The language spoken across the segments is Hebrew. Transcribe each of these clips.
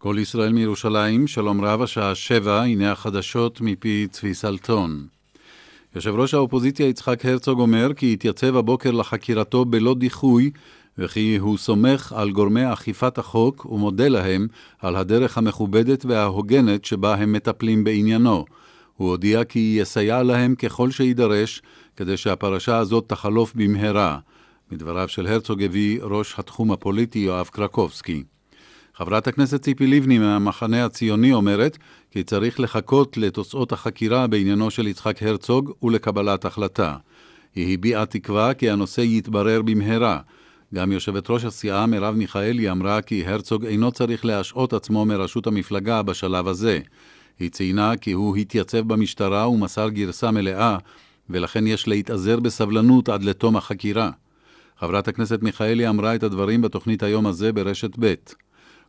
כל ישראל מירושלים, שלום רב, השעה שבע, הנה החדשות מפי צבי סלטון. יושב ראש האופוזיציה יצחק הרצוג אומר כי התייצב הבוקר לחקירתו בלא דיחוי, וכי הוא סומך על גורמי אכיפת החוק ומודה להם על הדרך המכובדת וההוגנת שבה הם מטפלים בעניינו. הוא הודיע כי יסייע להם ככל שידרש, כדי שהפרשה הזאת תחלוף במהרה. מדבריו של הרצוג הביא ראש התחום הפוליטי יואב קרקובסקי. חברת הכנסת ציפי לבני מהמחנה הציוני אומרת כי צריך לחכות לתוצאות החקירה בעניינו של יצחק הרצוג ולקבלת החלטה. היא הביעה תקווה כי הנושא יתברר במהרה. גם יושבת ראש הסיעה מרב מיכאלי אמרה כי הרצוג אינו צריך להשעות עצמו מראשות המפלגה בשלב הזה. היא ציינה כי הוא התייצב במשטרה ומסר גרסה מלאה, ולכן יש להתאזר בסבלנות עד לתום החקירה. חברת הכנסת מיכאלי אמרה את הדברים בתוכנית היום הזה ברשת ב'.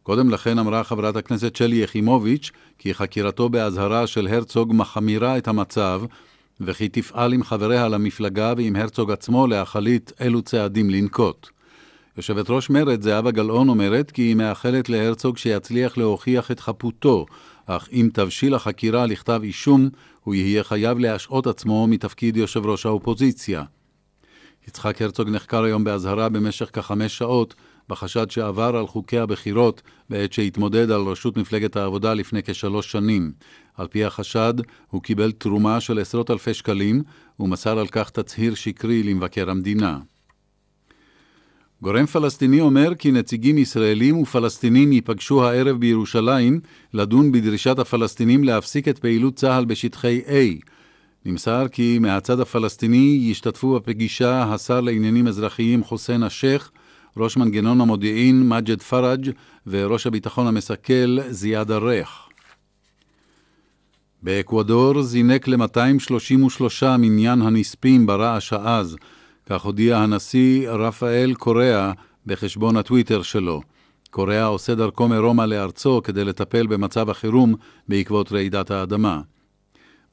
קודם לכן אמרה חברת הכנסת שלי יחימוביץ' כי חקירתו באזהרה של הרצוג מחמירה את המצב, וכי תפעל עם חבריה למפלגה ועם הרצוג עצמו להחליט אילו צעדים לנקוט. יושבת ראש מרצ זהבה גלאון אומרת כי היא מאחלת להרצוג שיצליח להוכיח את חפותו, אך אם תבשיל החקירה לכתב אישום, הוא יהיה חייב להשעות עצמו מתפקיד יושב ראש האופוזיציה. יצחק הרצוג נחקר היום באזהרה במשך כחמש שעות, בחשד שעבר על חוקי הבחירות בעת שהתמודד על ראשות מפלגת העבודה לפני כשלוש שנים. על פי החשד, הוא קיבל תרומה של עשרות אלפי שקלים, ומסר על כך תצהיר שקרי למבקר המדינה. גורם פלסטיני אומר כי נציגים ישראלים ופלסטינים ייפגשו הערב בירושלים לדון בדרישת הפלסטינים להפסיק את פעילות צה"ל בשטחי A. נמסר כי מהצד הפלסטיני ישתתפו בפגישה השר לעניינים אזרחיים חוסיין א-שייח, ראש מנגנון המודיעין מג'ד פראג' וראש הביטחון המסכל זיאד א-ריח. באקוודור זינק ל-233 מניין הנספים ברעש העז, כך הודיע הנשיא רפאל קוריאה בחשבון הטוויטר שלו. קוריאה עושה דרכו מרומא לארצו כדי לטפל במצב החירום בעקבות רעידת האדמה.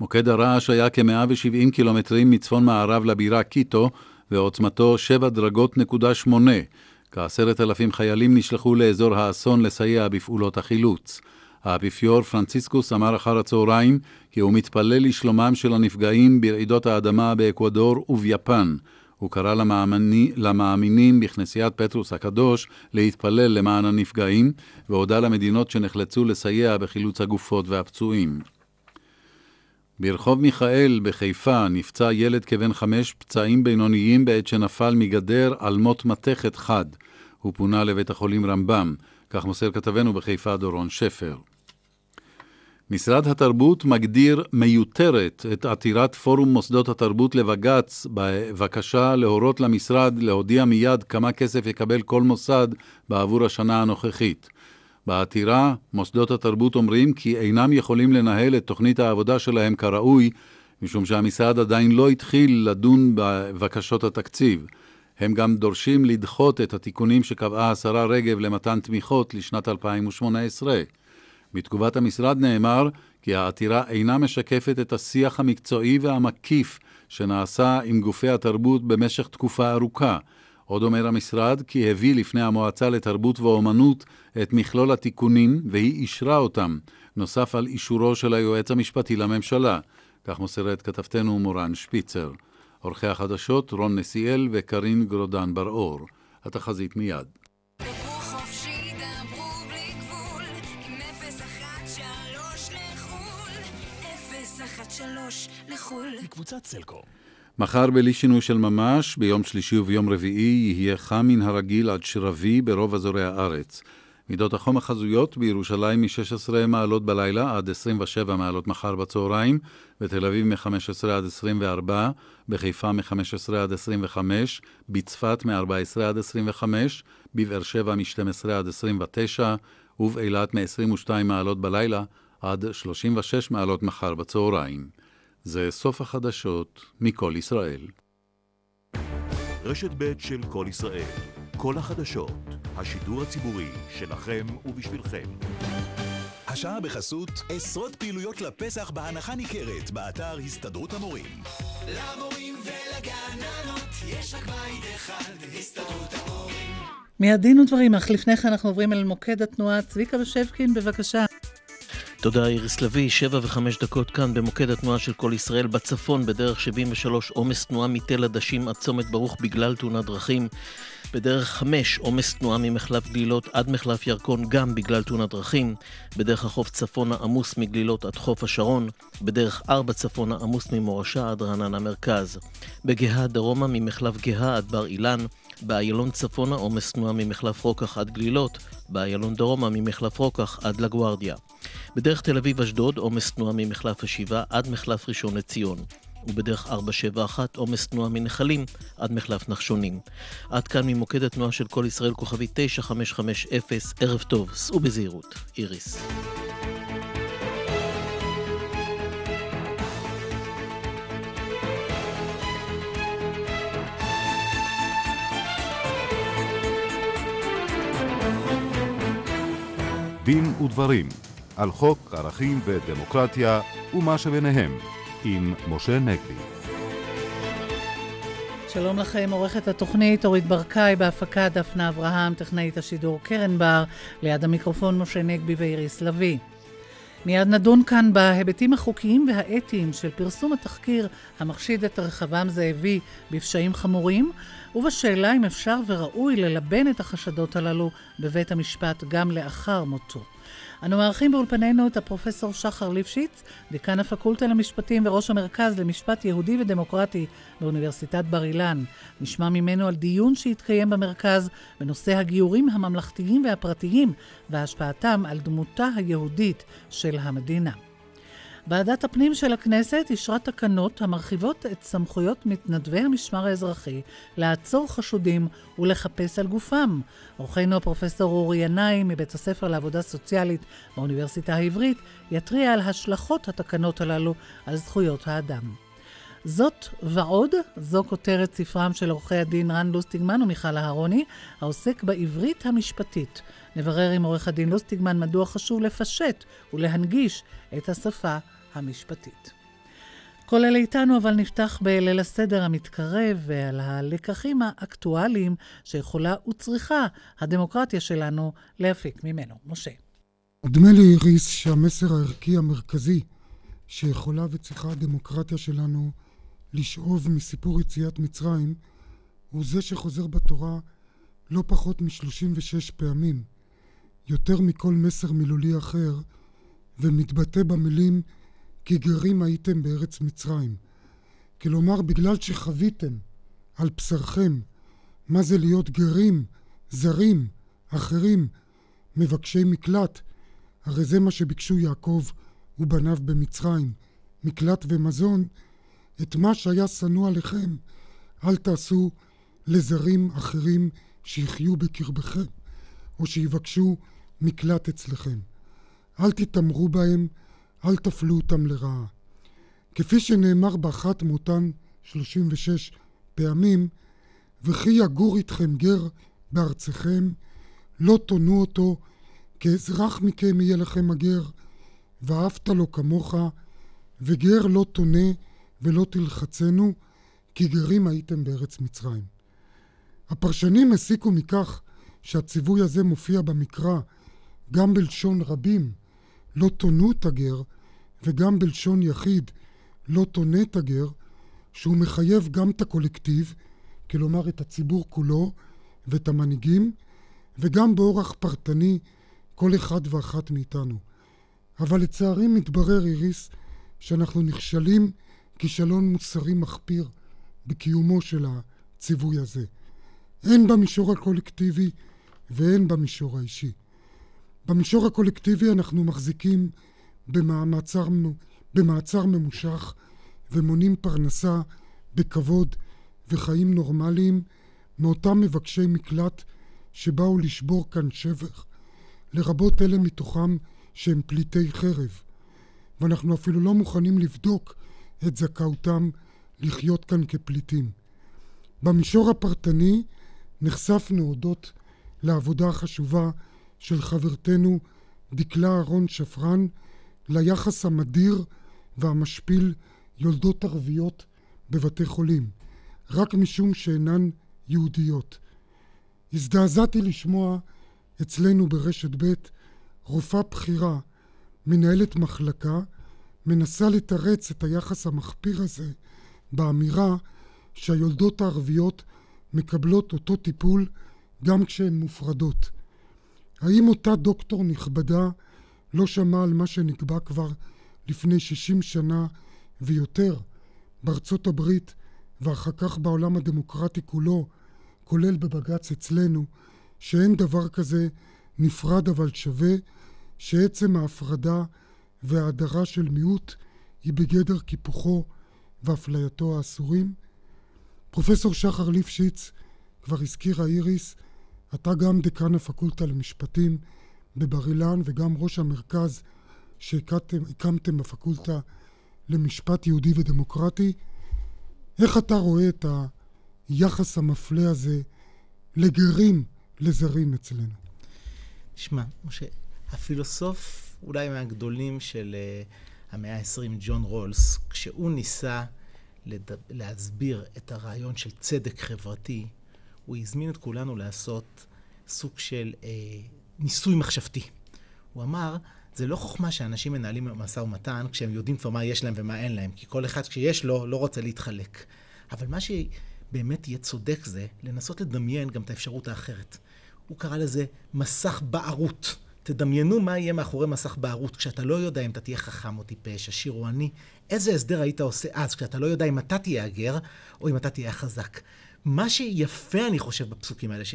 מוקד הרעש היה כ-170 קילומטרים מצפון מערב לבירה קיטו, ועוצמתו 7 דרגות נקודה 8. כעשרת אלפים חיילים נשלחו לאזור האסון לסייע בפעולות החילוץ. האפיפיור פרנציסקוס אמר אחר הצהריים כי הוא מתפלל לשלומם של הנפגעים ברעידות האדמה באקוודור וביפן. הוא קרא למאמיני, למאמינים בכנסיית פטרוס הקדוש להתפלל למען הנפגעים, והודה למדינות שנחלצו לסייע בחילוץ הגופות והפצועים. ברחוב מיכאל בחיפה נפצע ילד כבן חמש פצעים בינוניים בעת שנפל מגדר על מות מתכת חד. הוא פונה לבית החולים רמב"ם, כך מוסר כתבנו בחיפה דורון שפר. משרד התרבות מגדיר מיותרת את עתירת פורום מוסדות התרבות לבג"ץ בבקשה להורות למשרד להודיע מיד כמה כסף יקבל כל מוסד בעבור השנה הנוכחית. בעתירה, מוסדות התרבות אומרים כי אינם יכולים לנהל את תוכנית העבודה שלהם כראוי, משום שהמשרד עדיין לא התחיל לדון בבקשות התקציב. הם גם דורשים לדחות את התיקונים שקבעה השרה רגב למתן תמיכות לשנת 2018. בתגובת המשרד נאמר כי העתירה אינה משקפת את השיח המקצועי והמקיף שנעשה עם גופי התרבות במשך תקופה ארוכה. עוד אומר המשרד כי הביא לפני המועצה לתרבות ואומנות את מכלול התיקונים והיא אישרה אותם, נוסף על אישורו של היועץ המשפטי לממשלה. כך מוסרת כתבתנו מורן שפיצר. עורכי החדשות רון נסיאל וקרין גרודן בר-אור. התחזית מיד. מקבוצת סלקום. מחר בלי שינוי של ממש, ביום שלישי וביום רביעי, יהיה חם מן הרגיל עד שרבי ברוב אזורי הארץ. מידות החום החזויות בירושלים מ-16 מעלות בלילה עד 27 מעלות מחר בצהריים, בתל אביב מ-15 עד 24, בחיפה מ-15 עד 25, בצפת מ-14 עד 25, בבאר שבע מ-12 עד 29, ובאילת מ-22 מעלות בלילה עד 36 מעלות מחר בצהריים. זה סוף החדשות מכל ישראל. רשת ב' של כל ישראל, כל החדשות, השידור הציבורי שלכם ובשבילכם. השעה בחסות עשרות פעילויות לפסח בהנחה ניכרת באתר הסתדרות המורים. למורים ולגננות יש רק בית אחד, הסתדרות המורים. מיד דין ודברים, אך לפני כן אנחנו עוברים אל מוקד התנועה. צביקה ושבקין, בבקשה. תודה איריס לביא, שבע וחמש דקות כאן במוקד התנועה של כל ישראל. בצפון בדרך 73 עומס תנועה מתל עדשים עד צומת ברוך בגלל תאונת דרכים. בדרך 5 עומס תנועה ממחלף גלילות עד מחלף ירקון גם בגלל תאונת דרכים. בדרך החוף צפונה עמוס מגלילות עד חוף השרון. בדרך 4 צפונה עמוס ממורשה עד רעננה מרכז. בגאה דרומה ממחלף גאה עד בר אילן באיילון צפונה עומס תנועה ממחלף רוקח עד גלילות באיילון דרומה ממחלף רוקח עד לגוארדיה. בדרך תל אביב-אשדוד עומס תנועה ממחלף השבעה עד מחלף ראשון לציון. ובדרך 471 עומס תנועה מנחלים עד מחלף נחשונים. עד כאן ממוקד התנועה של כל ישראל כוכבי 9550, ערב טוב, סעו בזהירות. איריס. דין ודברים על חוק ערכים ודמוקרטיה ומה שביניהם עם משה נגבי. שלום לכם, עורכת התוכנית אורית ברקאי, בהפקה דפנה אברהם, טכנאית השידור קרן בר, ליד המיקרופון משה נגבי ואיריס לביא. מיד נדון כאן בהיבטים החוקיים והאתיים של פרסום התחקיר המחשיד את רחבעם זאבי בפשעים חמורים, ובשאלה אם אפשר וראוי ללבן את החשדות הללו בבית המשפט גם לאחר מותו. אנו מארחים באולפנינו את הפרופסור שחר ליפשיץ, דיקן הפקולטה למשפטים וראש המרכז למשפט יהודי ודמוקרטי באוניברסיטת בר אילן. נשמע ממנו על דיון שהתקיים במרכז בנושא הגיורים הממלכתיים והפרטיים והשפעתם על דמותה היהודית של המדינה. ועדת הפנים של הכנסת אישרה תקנות המרחיבות את סמכויות מתנדבי המשמר האזרחי לעצור חשודים ולחפש על גופם. אורחנו הפרופסור אורי ינאי מבית הספר לעבודה סוציאלית באוניברסיטה העברית יתריע על השלכות התקנות הללו על זכויות האדם. זאת ועוד, זו כותרת ספרם של עורכי הדין רן לוסטיגמן ומיכל אהרוני, העוסק בעברית המשפטית. נברר עם עורך הדין לוסטיגמן מדוע חשוב לפשט ולהנגיש את השפה המשפטית. כל אלה איתנו, אבל נפתח בליל הסדר המתקרב ועל הלקחים האקטואליים שיכולה וצריכה הדמוקרטיה שלנו להפיק ממנו. משה. נדמה לי, איריס, שהמסר הערכי המרכזי שיכולה וצריכה הדמוקרטיה שלנו לשאוב מסיפור יציאת מצרים, הוא זה שחוזר בתורה לא פחות מ-36 פעמים, יותר מכל מסר מילולי אחר, ומתבטא במילים כי גרים הייתם בארץ מצרים. כלומר, בגלל שחוויתם על בשרכם מה זה להיות גרים, זרים, אחרים, מבקשי מקלט, הרי זה מה שביקשו יעקב ובניו במצרים, מקלט ומזון, את מה שהיה שנוא עליכם, אל תעשו לזרים אחרים שיחיו בקרבכם, או שיבקשו מקלט אצלכם. אל תתעמרו בהם, אל תפלו אותם לרעה. כפי שנאמר באחת מאותן 36 פעמים, וכי יגור איתכם גר בארצכם, לא תונו אותו, כאזרח מכם יהיה לכם הגר, ואהבת לו כמוך, וגר לא תונה ולא תלחצנו, כי גרים הייתם בארץ מצרים. הפרשנים הסיקו מכך שהציווי הזה מופיע במקרא גם בלשון רבים, לא תונו את הגר, וגם בלשון יחיד, לא תונה את הגר, שהוא מחייב גם את הקולקטיב, כלומר את הציבור כולו ואת המנהיגים, וגם באורח פרטני כל אחד ואחת מאיתנו. אבל לצערי מתברר, איריס, שאנחנו נכשלים כישלון מוסרי מחפיר בקיומו של הציווי הזה. הן במישור הקולקטיבי והן במישור האישי. במישור הקולקטיבי אנחנו מחזיקים במעצר, במעצר ממושך ומונים פרנסה בכבוד וחיים נורמליים מאותם מבקשי מקלט שבאו לשבור כאן שבח, לרבות אלה מתוכם שהם פליטי חרב, ואנחנו אפילו לא מוכנים לבדוק את זכאותם לחיות כאן כפליטים. במישור הפרטני נחשפנו הודות לעבודה החשובה של חברתנו דקלה אהרון שפרן ליחס המדיר והמשפיל יולדות ערביות בבתי חולים, רק משום שאינן יהודיות. הזדעזעתי לשמוע אצלנו ברשת ב' רופאה בכירה, מנהלת מחלקה, מנסה לתרץ את היחס המחפיר הזה באמירה שהיולדות הערביות מקבלות אותו טיפול גם כשהן מופרדות. האם אותה דוקטור נכבדה לא שמעה על מה שנקבע כבר לפני 60 שנה ויותר בארצות הברית ואחר כך בעולם הדמוקרטי כולו, כולל בבג"ץ אצלנו, שאין דבר כזה נפרד אבל שווה, שעצם ההפרדה וההדרה של מיעוט היא בגדר קיפוחו ואפלייתו האסורים. פרופסור שחר ליפשיץ, כבר הזכירה איריס, אתה גם דיקן הפקולטה למשפטים בבר אילן וגם ראש המרכז שהקמתם בפקולטה למשפט יהודי ודמוקרטי. איך אתה רואה את היחס המפלה הזה לגרים לזרים אצלנו? תשמע, משה, הפילוסוף אולי מהגדולים של uh, המאה ה-20, ג'ון רולס, כשהוא ניסה לד... להסביר את הרעיון של צדק חברתי, הוא הזמין את כולנו לעשות סוג של uh, ניסוי מחשבתי. הוא אמר, זה לא חוכמה שאנשים מנהלים משא ומתן כשהם יודעים כבר מה יש להם ומה אין להם, כי כל אחד כשיש לו לא רוצה להתחלק. אבל מה שבאמת יהיה צודק זה לנסות לדמיין גם את האפשרות האחרת. הוא קרא לזה מסך בערות. תדמיינו מה יהיה מאחורי מסך בערות, כשאתה לא יודע אם אתה תהיה חכם או טיפש, עשיר או עני, איזה הסדר היית עושה אז, כשאתה לא יודע אם אתה תהיה הגר, או אם אתה תהיה החזק. מה שיפה, אני חושב, בפסוקים האלה ש,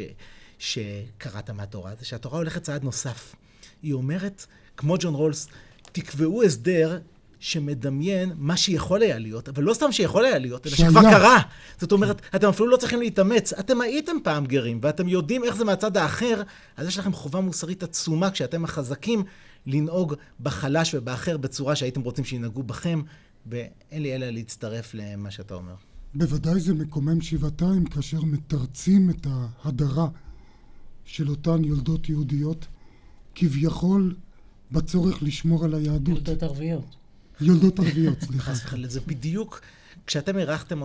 שקראת מהתורה, זה שהתורה הולכת צעד נוסף. היא אומרת, כמו ג'ון רולס, תקבעו הסדר שמדמיין מה שיכול היה להיות, אבל לא סתם שיכול היה להיות, אלא שכבר קרה. זאת אומרת, אתם אפילו לא צריכים להתאמץ. אתם הייתם פעם גרים, ואתם יודעים איך זה מהצד האחר, אז יש לכם חובה מוסרית עצומה כשאתם החזקים לנהוג בחלש ובאחר בצורה שהייתם רוצים שינהגו בכם, ואין לי אלא להצטרף למה שאתה אומר. בוודאי זה מקומם שבעתיים כאשר מתרצים את ההדרה של אותן יולדות יהודיות, כביכול בצורך לשמור על היהדות. יולדות ערביות. יולדות ערביות, סליחה. חס וחלילה, זה בדיוק, כשאתם אירחתם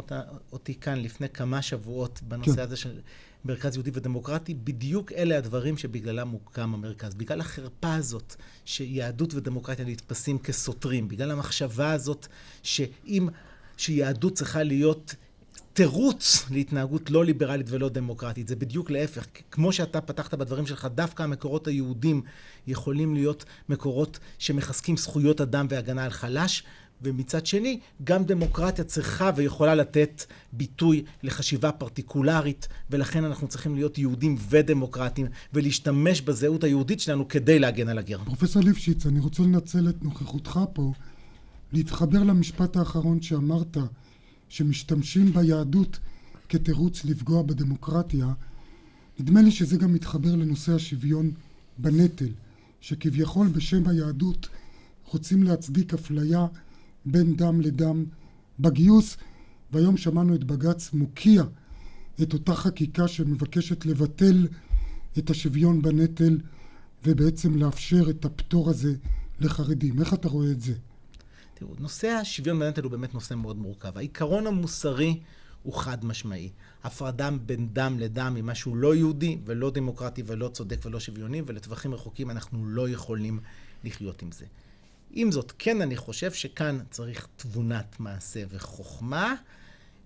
אותי כאן לפני כמה שבועות בנושא כן. הזה של מרכז יהודי ודמוקרטי, בדיוק אלה הדברים שבגללם הוקם המרכז. בגלל החרפה הזאת שיהדות ודמוקרטיה נתפסים כסותרים, בגלל המחשבה הזאת שאם, שיהדות צריכה להיות תירוץ להתנהגות לא ליברלית ולא דמוקרטית. זה בדיוק להפך. כמו שאתה פתחת בדברים שלך, דווקא המקורות היהודים יכולים להיות מקורות שמחזקים זכויות אדם והגנה על חלש, ומצד שני, גם דמוקרטיה צריכה ויכולה לתת ביטוי לחשיבה פרטיקולרית, ולכן אנחנו צריכים להיות יהודים ודמוקרטים, ולהשתמש בזהות היהודית שלנו כדי להגן על הגר. פרופסור ליפשיץ, אני רוצה לנצל את נוכחותך פה, להתחבר למשפט האחרון שאמרת, שמשתמשים ביהדות כתירוץ לפגוע בדמוקרטיה, נדמה לי שזה גם מתחבר לנושא השוויון בנטל, שכביכול בשם היהדות רוצים להצדיק אפליה בין דם לדם בגיוס, והיום שמענו את בג"ץ מוקיע את אותה חקיקה שמבקשת לבטל את השוויון בנטל ובעצם לאפשר את הפטור הזה לחרדים. איך אתה רואה את זה? תראו, נושא השוויון בנטל הוא באמת נושא מאוד מורכב. העיקרון המוסרי הוא חד משמעי. הפרדה בין דם לדם היא משהו לא יהודי ולא דמוקרטי ולא צודק ולא שוויוני, ולטווחים רחוקים אנחנו לא יכולים לחיות עם זה. עם זאת, כן אני חושב שכאן צריך תבונת מעשה וחוכמה.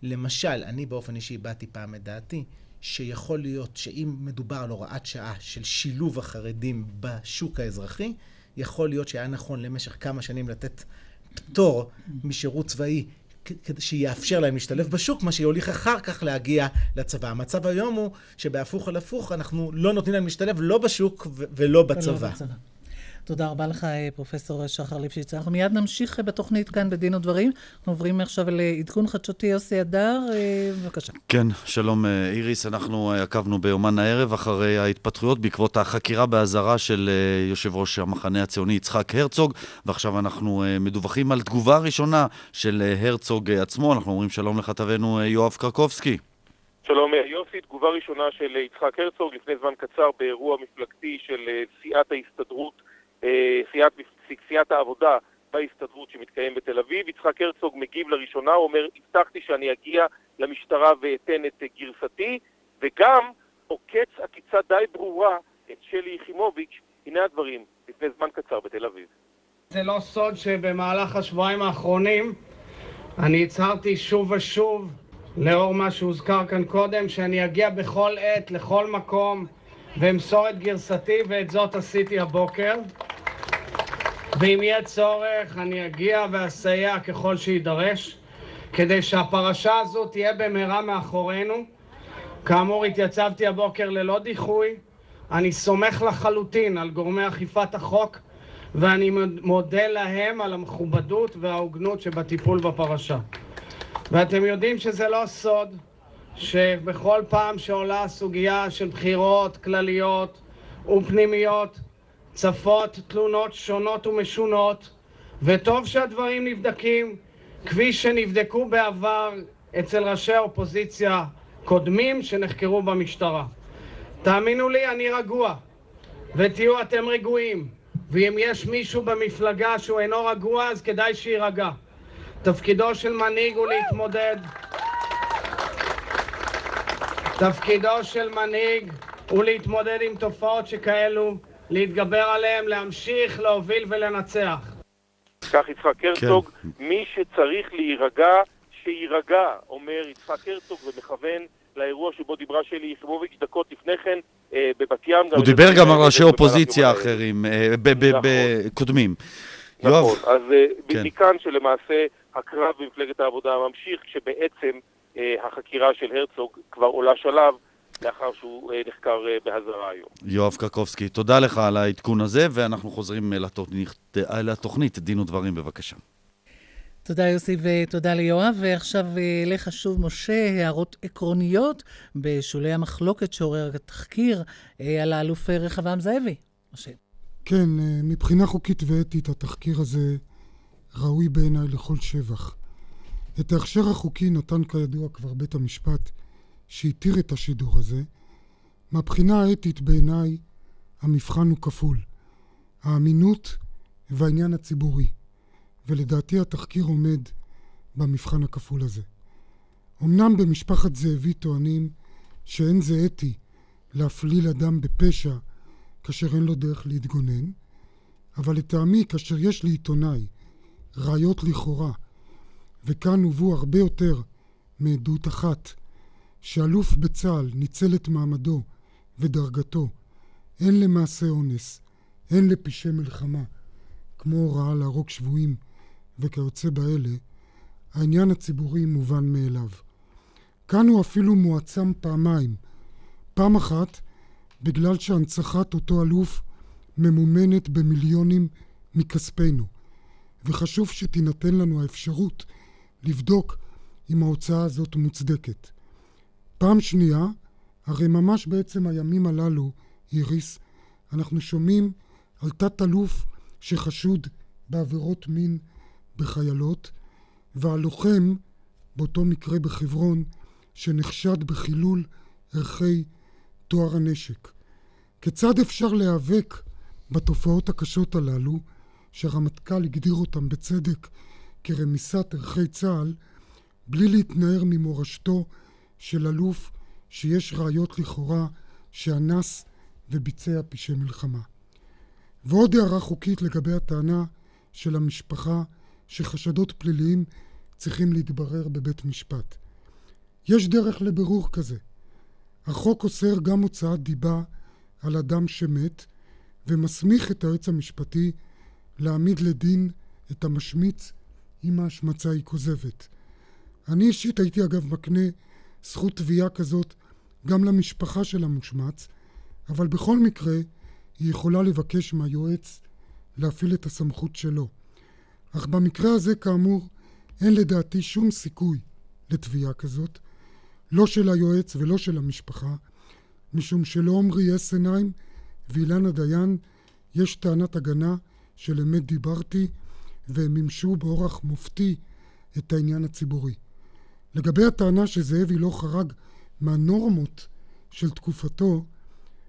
למשל, אני באופן אישי הבעתי פעם את דעתי, שיכול להיות שאם מדובר על הוראת שעה של שילוב החרדים בשוק האזרחי, יכול להיות שהיה נכון למשך כמה שנים לתת פטור משירות צבאי כדי שיאפשר להם להשתלב בשוק, מה שיוליך אחר כך להגיע לצבא. המצב היום הוא שבהפוך על הפוך אנחנו לא נותנים להם להשתלב לא בשוק ולא בצבא. ולא בצבא. תודה רבה לך, פרופסור שחר ליפשיץ. אנחנו מיד נמשיך בתוכנית כאן בדין ודברים. אנחנו עוברים עכשיו לעדכון חדשותי יוסי הדר, אה, בבקשה. כן, שלום אה, איריס. אנחנו אה, עקבנו ביומן הערב אחרי ההתפתחויות בעקבות החקירה באזהרה של יושב ראש המחנה הציוני יצחק הרצוג, ועכשיו אנחנו מדווחים על תגובה ראשונה של הרצוג עצמו. אנחנו אומרים שלום לכתבנו יואב קרקובסקי. שלום יוסי, תגובה ראשונה של יצחק הרצוג לפני זמן קצר באירוע מפלגתי של סיעת ההסתדרות סיעת, סיעת העבודה בהסתדרות שמתקיים בתל אביב. יצחק הרצוג מגיב לראשונה, הוא אומר, הבטחתי שאני אגיע למשטרה ואתן את גרסתי, וגם עוקץ עקיצה די ברורה את שלי יחימוביץ', הנה הדברים לפני זמן קצר בתל אביב. זה לא סוד שבמהלך השבועיים האחרונים אני הצהרתי שוב ושוב, לאור מה שהוזכר כאן קודם, שאני אגיע בכל עת, לכל מקום, ואמסור את גרסתי, ואת זאת עשיתי הבוקר. ואם יהיה צורך, אני אגיע ואסייע ככל שיידרש, כדי שהפרשה הזו תהיה במהרה מאחורינו. כאמור, התייצבתי הבוקר ללא דיחוי. אני סומך לחלוטין על גורמי אכיפת החוק, ואני מודה להם על המכובדות וההוגנות שבטיפול בפרשה. ואתם יודעים שזה לא סוד שבכל פעם שעולה סוגיה של בחירות כלליות ופנימיות, צפות תלונות שונות ומשונות, וטוב שהדברים נבדקים כפי שנבדקו בעבר אצל ראשי האופוזיציה קודמים שנחקרו במשטרה. תאמינו לי, אני רגוע, ותהיו אתם רגועים, ואם יש מישהו במפלגה שהוא אינו רגוע, אז כדאי שיירגע. תפקידו של מנהיג הוא להתמודד תפקידו של מנהיג הוא להתמודד עם תופעות שכאלו, להתגבר עליהן, להמשיך, להוביל ולנצח. כך יצחק הרצוג, כן. מי שצריך להירגע, שיירגע, אומר יצחק הרצוג ומכוון לאירוע שבו דיברה שלי יחימוביץ' דקות לפני כן אה, בבת ים. הוא דיבר גם על ראשי אופוזיציה אחרים, אה, נכון. קודמים. נכון, אז אה, כן. מכאן שלמעשה הקרב במפלגת העבודה ממשיך, כשבעצם החקירה של הרצוג כבר עולה שלב. לאחר שהוא נחקר באזהרה היום. יואב קרקובסקי, תודה לך על העדכון הזה, ואנחנו חוזרים לתוכנית, לתוכנית דין ודברים, בבקשה. תודה יוסי ותודה ליואב. ועכשיו לך שוב, משה, הערות עקרוניות בשולי המחלוקת שעורר התחקיר על האלוף רחבעם זאבי. משה. כן, מבחינה חוקית ואתית התחקיר הזה ראוי בעיניי לכל שבח. את ההכשר החוקי נתן כידוע כבר בית המשפט שהתיר את השידור הזה. מהבחינה האתית בעיניי המבחן הוא כפול. האמינות והעניין הציבורי. ולדעתי התחקיר עומד במבחן הכפול הזה. אמנם במשפחת זאבי טוענים שאין זה אתי להפליל אדם בפשע כאשר אין לו דרך להתגונן, אבל לטעמי כאשר יש לעיתונאי ראיות לכאורה, וכאן הובאו הרבה יותר מעדות אחת, שאלוף בצה"ל ניצל את מעמדו ודרגתו, הן למעשה אונס, הן לפשעי מלחמה, כמו הוראה להרוג שבויים וכיוצא באלה, העניין הציבורי מובן מאליו. כאן הוא אפילו מועצם פעמיים. פעם אחת, בגלל שהנצחת אותו אלוף ממומנת במיליונים מכספנו, וחשוב שתינתן לנו האפשרות לבדוק אם ההוצאה הזאת מוצדקת. פעם שנייה, הרי ממש בעצם הימים הללו, איריס, אנחנו שומעים על תת-אלוף שחשוד בעבירות מין בחיילות, והלוחם, באותו מקרה בחברון, שנחשד בחילול ערכי טוהר הנשק. כיצד אפשר להיאבק בתופעות הקשות הללו, שהרמטכ"ל הגדיר אותם בצדק כרמיסת ערכי צה"ל, בלי להתנער ממורשתו של אלוף שיש ראיות לכאורה שאנס וביצע פשעי מלחמה. ועוד הערה חוקית לגבי הטענה של המשפחה שחשדות פליליים צריכים להתברר בבית משפט. יש דרך לבירור כזה. החוק אוסר גם הוצאת דיבה על אדם שמת ומסמיך את היועץ המשפטי להעמיד לדין את המשמיץ אם ההשמצה היא כוזבת. אני אישית הייתי אגב מקנה זכות תביעה כזאת גם למשפחה של המושמץ, אבל בכל מקרה היא יכולה לבקש מהיועץ להפעיל את הסמכות שלו. אך במקרה הזה, כאמור, אין לדעתי שום סיכוי לתביעה כזאת, לא של היועץ ולא של המשפחה, משום שלעומרי אסנהיים ואילנה דיין יש טענת הגנה של אמת דיברתי, והם מימשו באורח מופתי את העניין הציבורי. לגבי הטענה שזאבי לא חרג מהנורמות של תקופתו,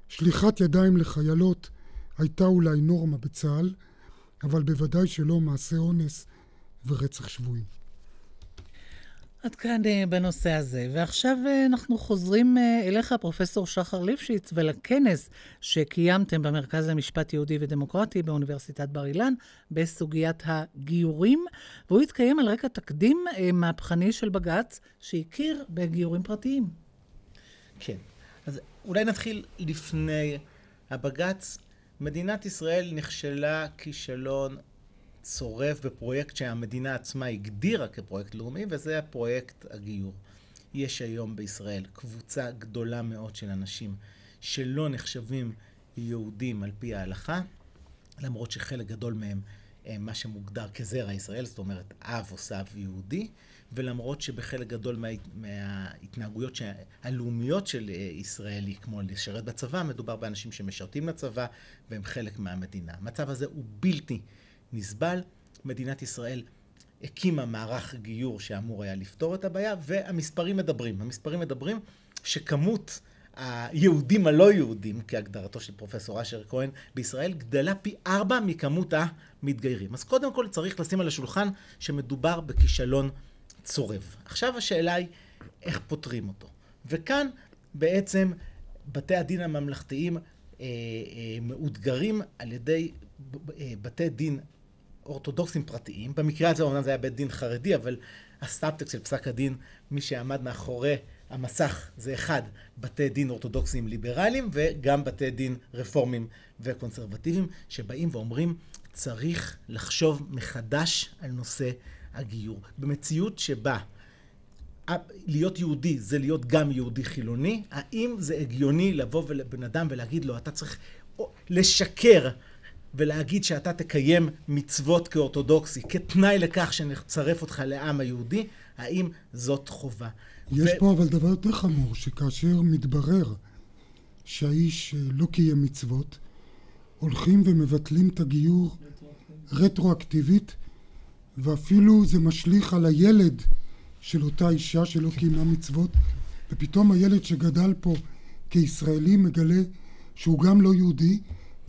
שליחת ידיים לחיילות הייתה אולי נורמה בצה"ל, אבל בוודאי שלא מעשה אונס ורצח שבויים. עד כאן אה, בנושא הזה. ועכשיו אה, אנחנו חוזרים אה, אליך, פרופסור שחר ליפשיץ, ולכנס שקיימתם במרכז למשפט יהודי ודמוקרטי באוניברסיטת בר אילן בסוגיית הגיורים, והוא התקיים על רקע תקדים מהפכני של בג"ץ שהכיר בגיורים פרטיים. כן. אז אולי נתחיל לפני הבג"ץ. מדינת ישראל נכשלה כישלון צורף בפרויקט שהמדינה עצמה הגדירה כפרויקט לאומי, וזה הפרויקט הגיור. יש היום בישראל קבוצה גדולה מאוד של אנשים שלא נחשבים יהודים על פי ההלכה, למרות שחלק גדול מהם הם מה שמוגדר כזרע ישראל, זאת אומרת אב או סב יהודי, ולמרות שבחלק גדול מה, מההתנהגויות הלאומיות של אה, ישראלי, כמו לשרת בצבא, מדובר באנשים שמשרתים לצבא והם חלק מהמדינה. המצב הזה הוא בלתי נסבל. מדינת ישראל הקימה מערך גיור שאמור היה לפתור את הבעיה, והמספרים מדברים. המספרים מדברים שכמות היהודים הלא יהודים, כהגדרתו של פרופסור אשר כהן, בישראל גדלה פי ארבע מכמות המתגיירים. אז קודם כל צריך לשים על השולחן שמדובר בכישלון צורב. עכשיו השאלה היא איך פותרים אותו. וכאן בעצם בתי הדין הממלכתיים אה, אה, מאותגרים על ידי אה, בתי דין אורתודוקסים פרטיים. במקרה הזה אומנם זה היה בית דין חרדי, אבל הסאבטקסט של פסק הדין, מי שעמד מאחורי המסך זה אחד, בתי דין אורתודוקסים ליברליים וגם בתי דין רפורמים וקונסרבטיביים, שבאים ואומרים צריך לחשוב מחדש על נושא הגיור. במציאות שבה להיות יהודי זה להיות גם יהודי חילוני, האם זה הגיוני לבוא לבן אדם ולהגיד לו אתה צריך לשקר ולהגיד שאתה תקיים מצוות כאורתודוקסי, כתנאי לכך שנצרף אותך לעם היהודי, האם זאת חובה? יש ו... פה אבל דבר יותר חמור, שכאשר מתברר שהאיש לא קיים מצוות, הולכים ומבטלים את הגיור רטרואקטיבית, ואפילו זה משליך על הילד של אותה אישה שלא קיימה מצוות, ופתאום הילד שגדל פה כישראלי מגלה שהוא גם לא יהודי,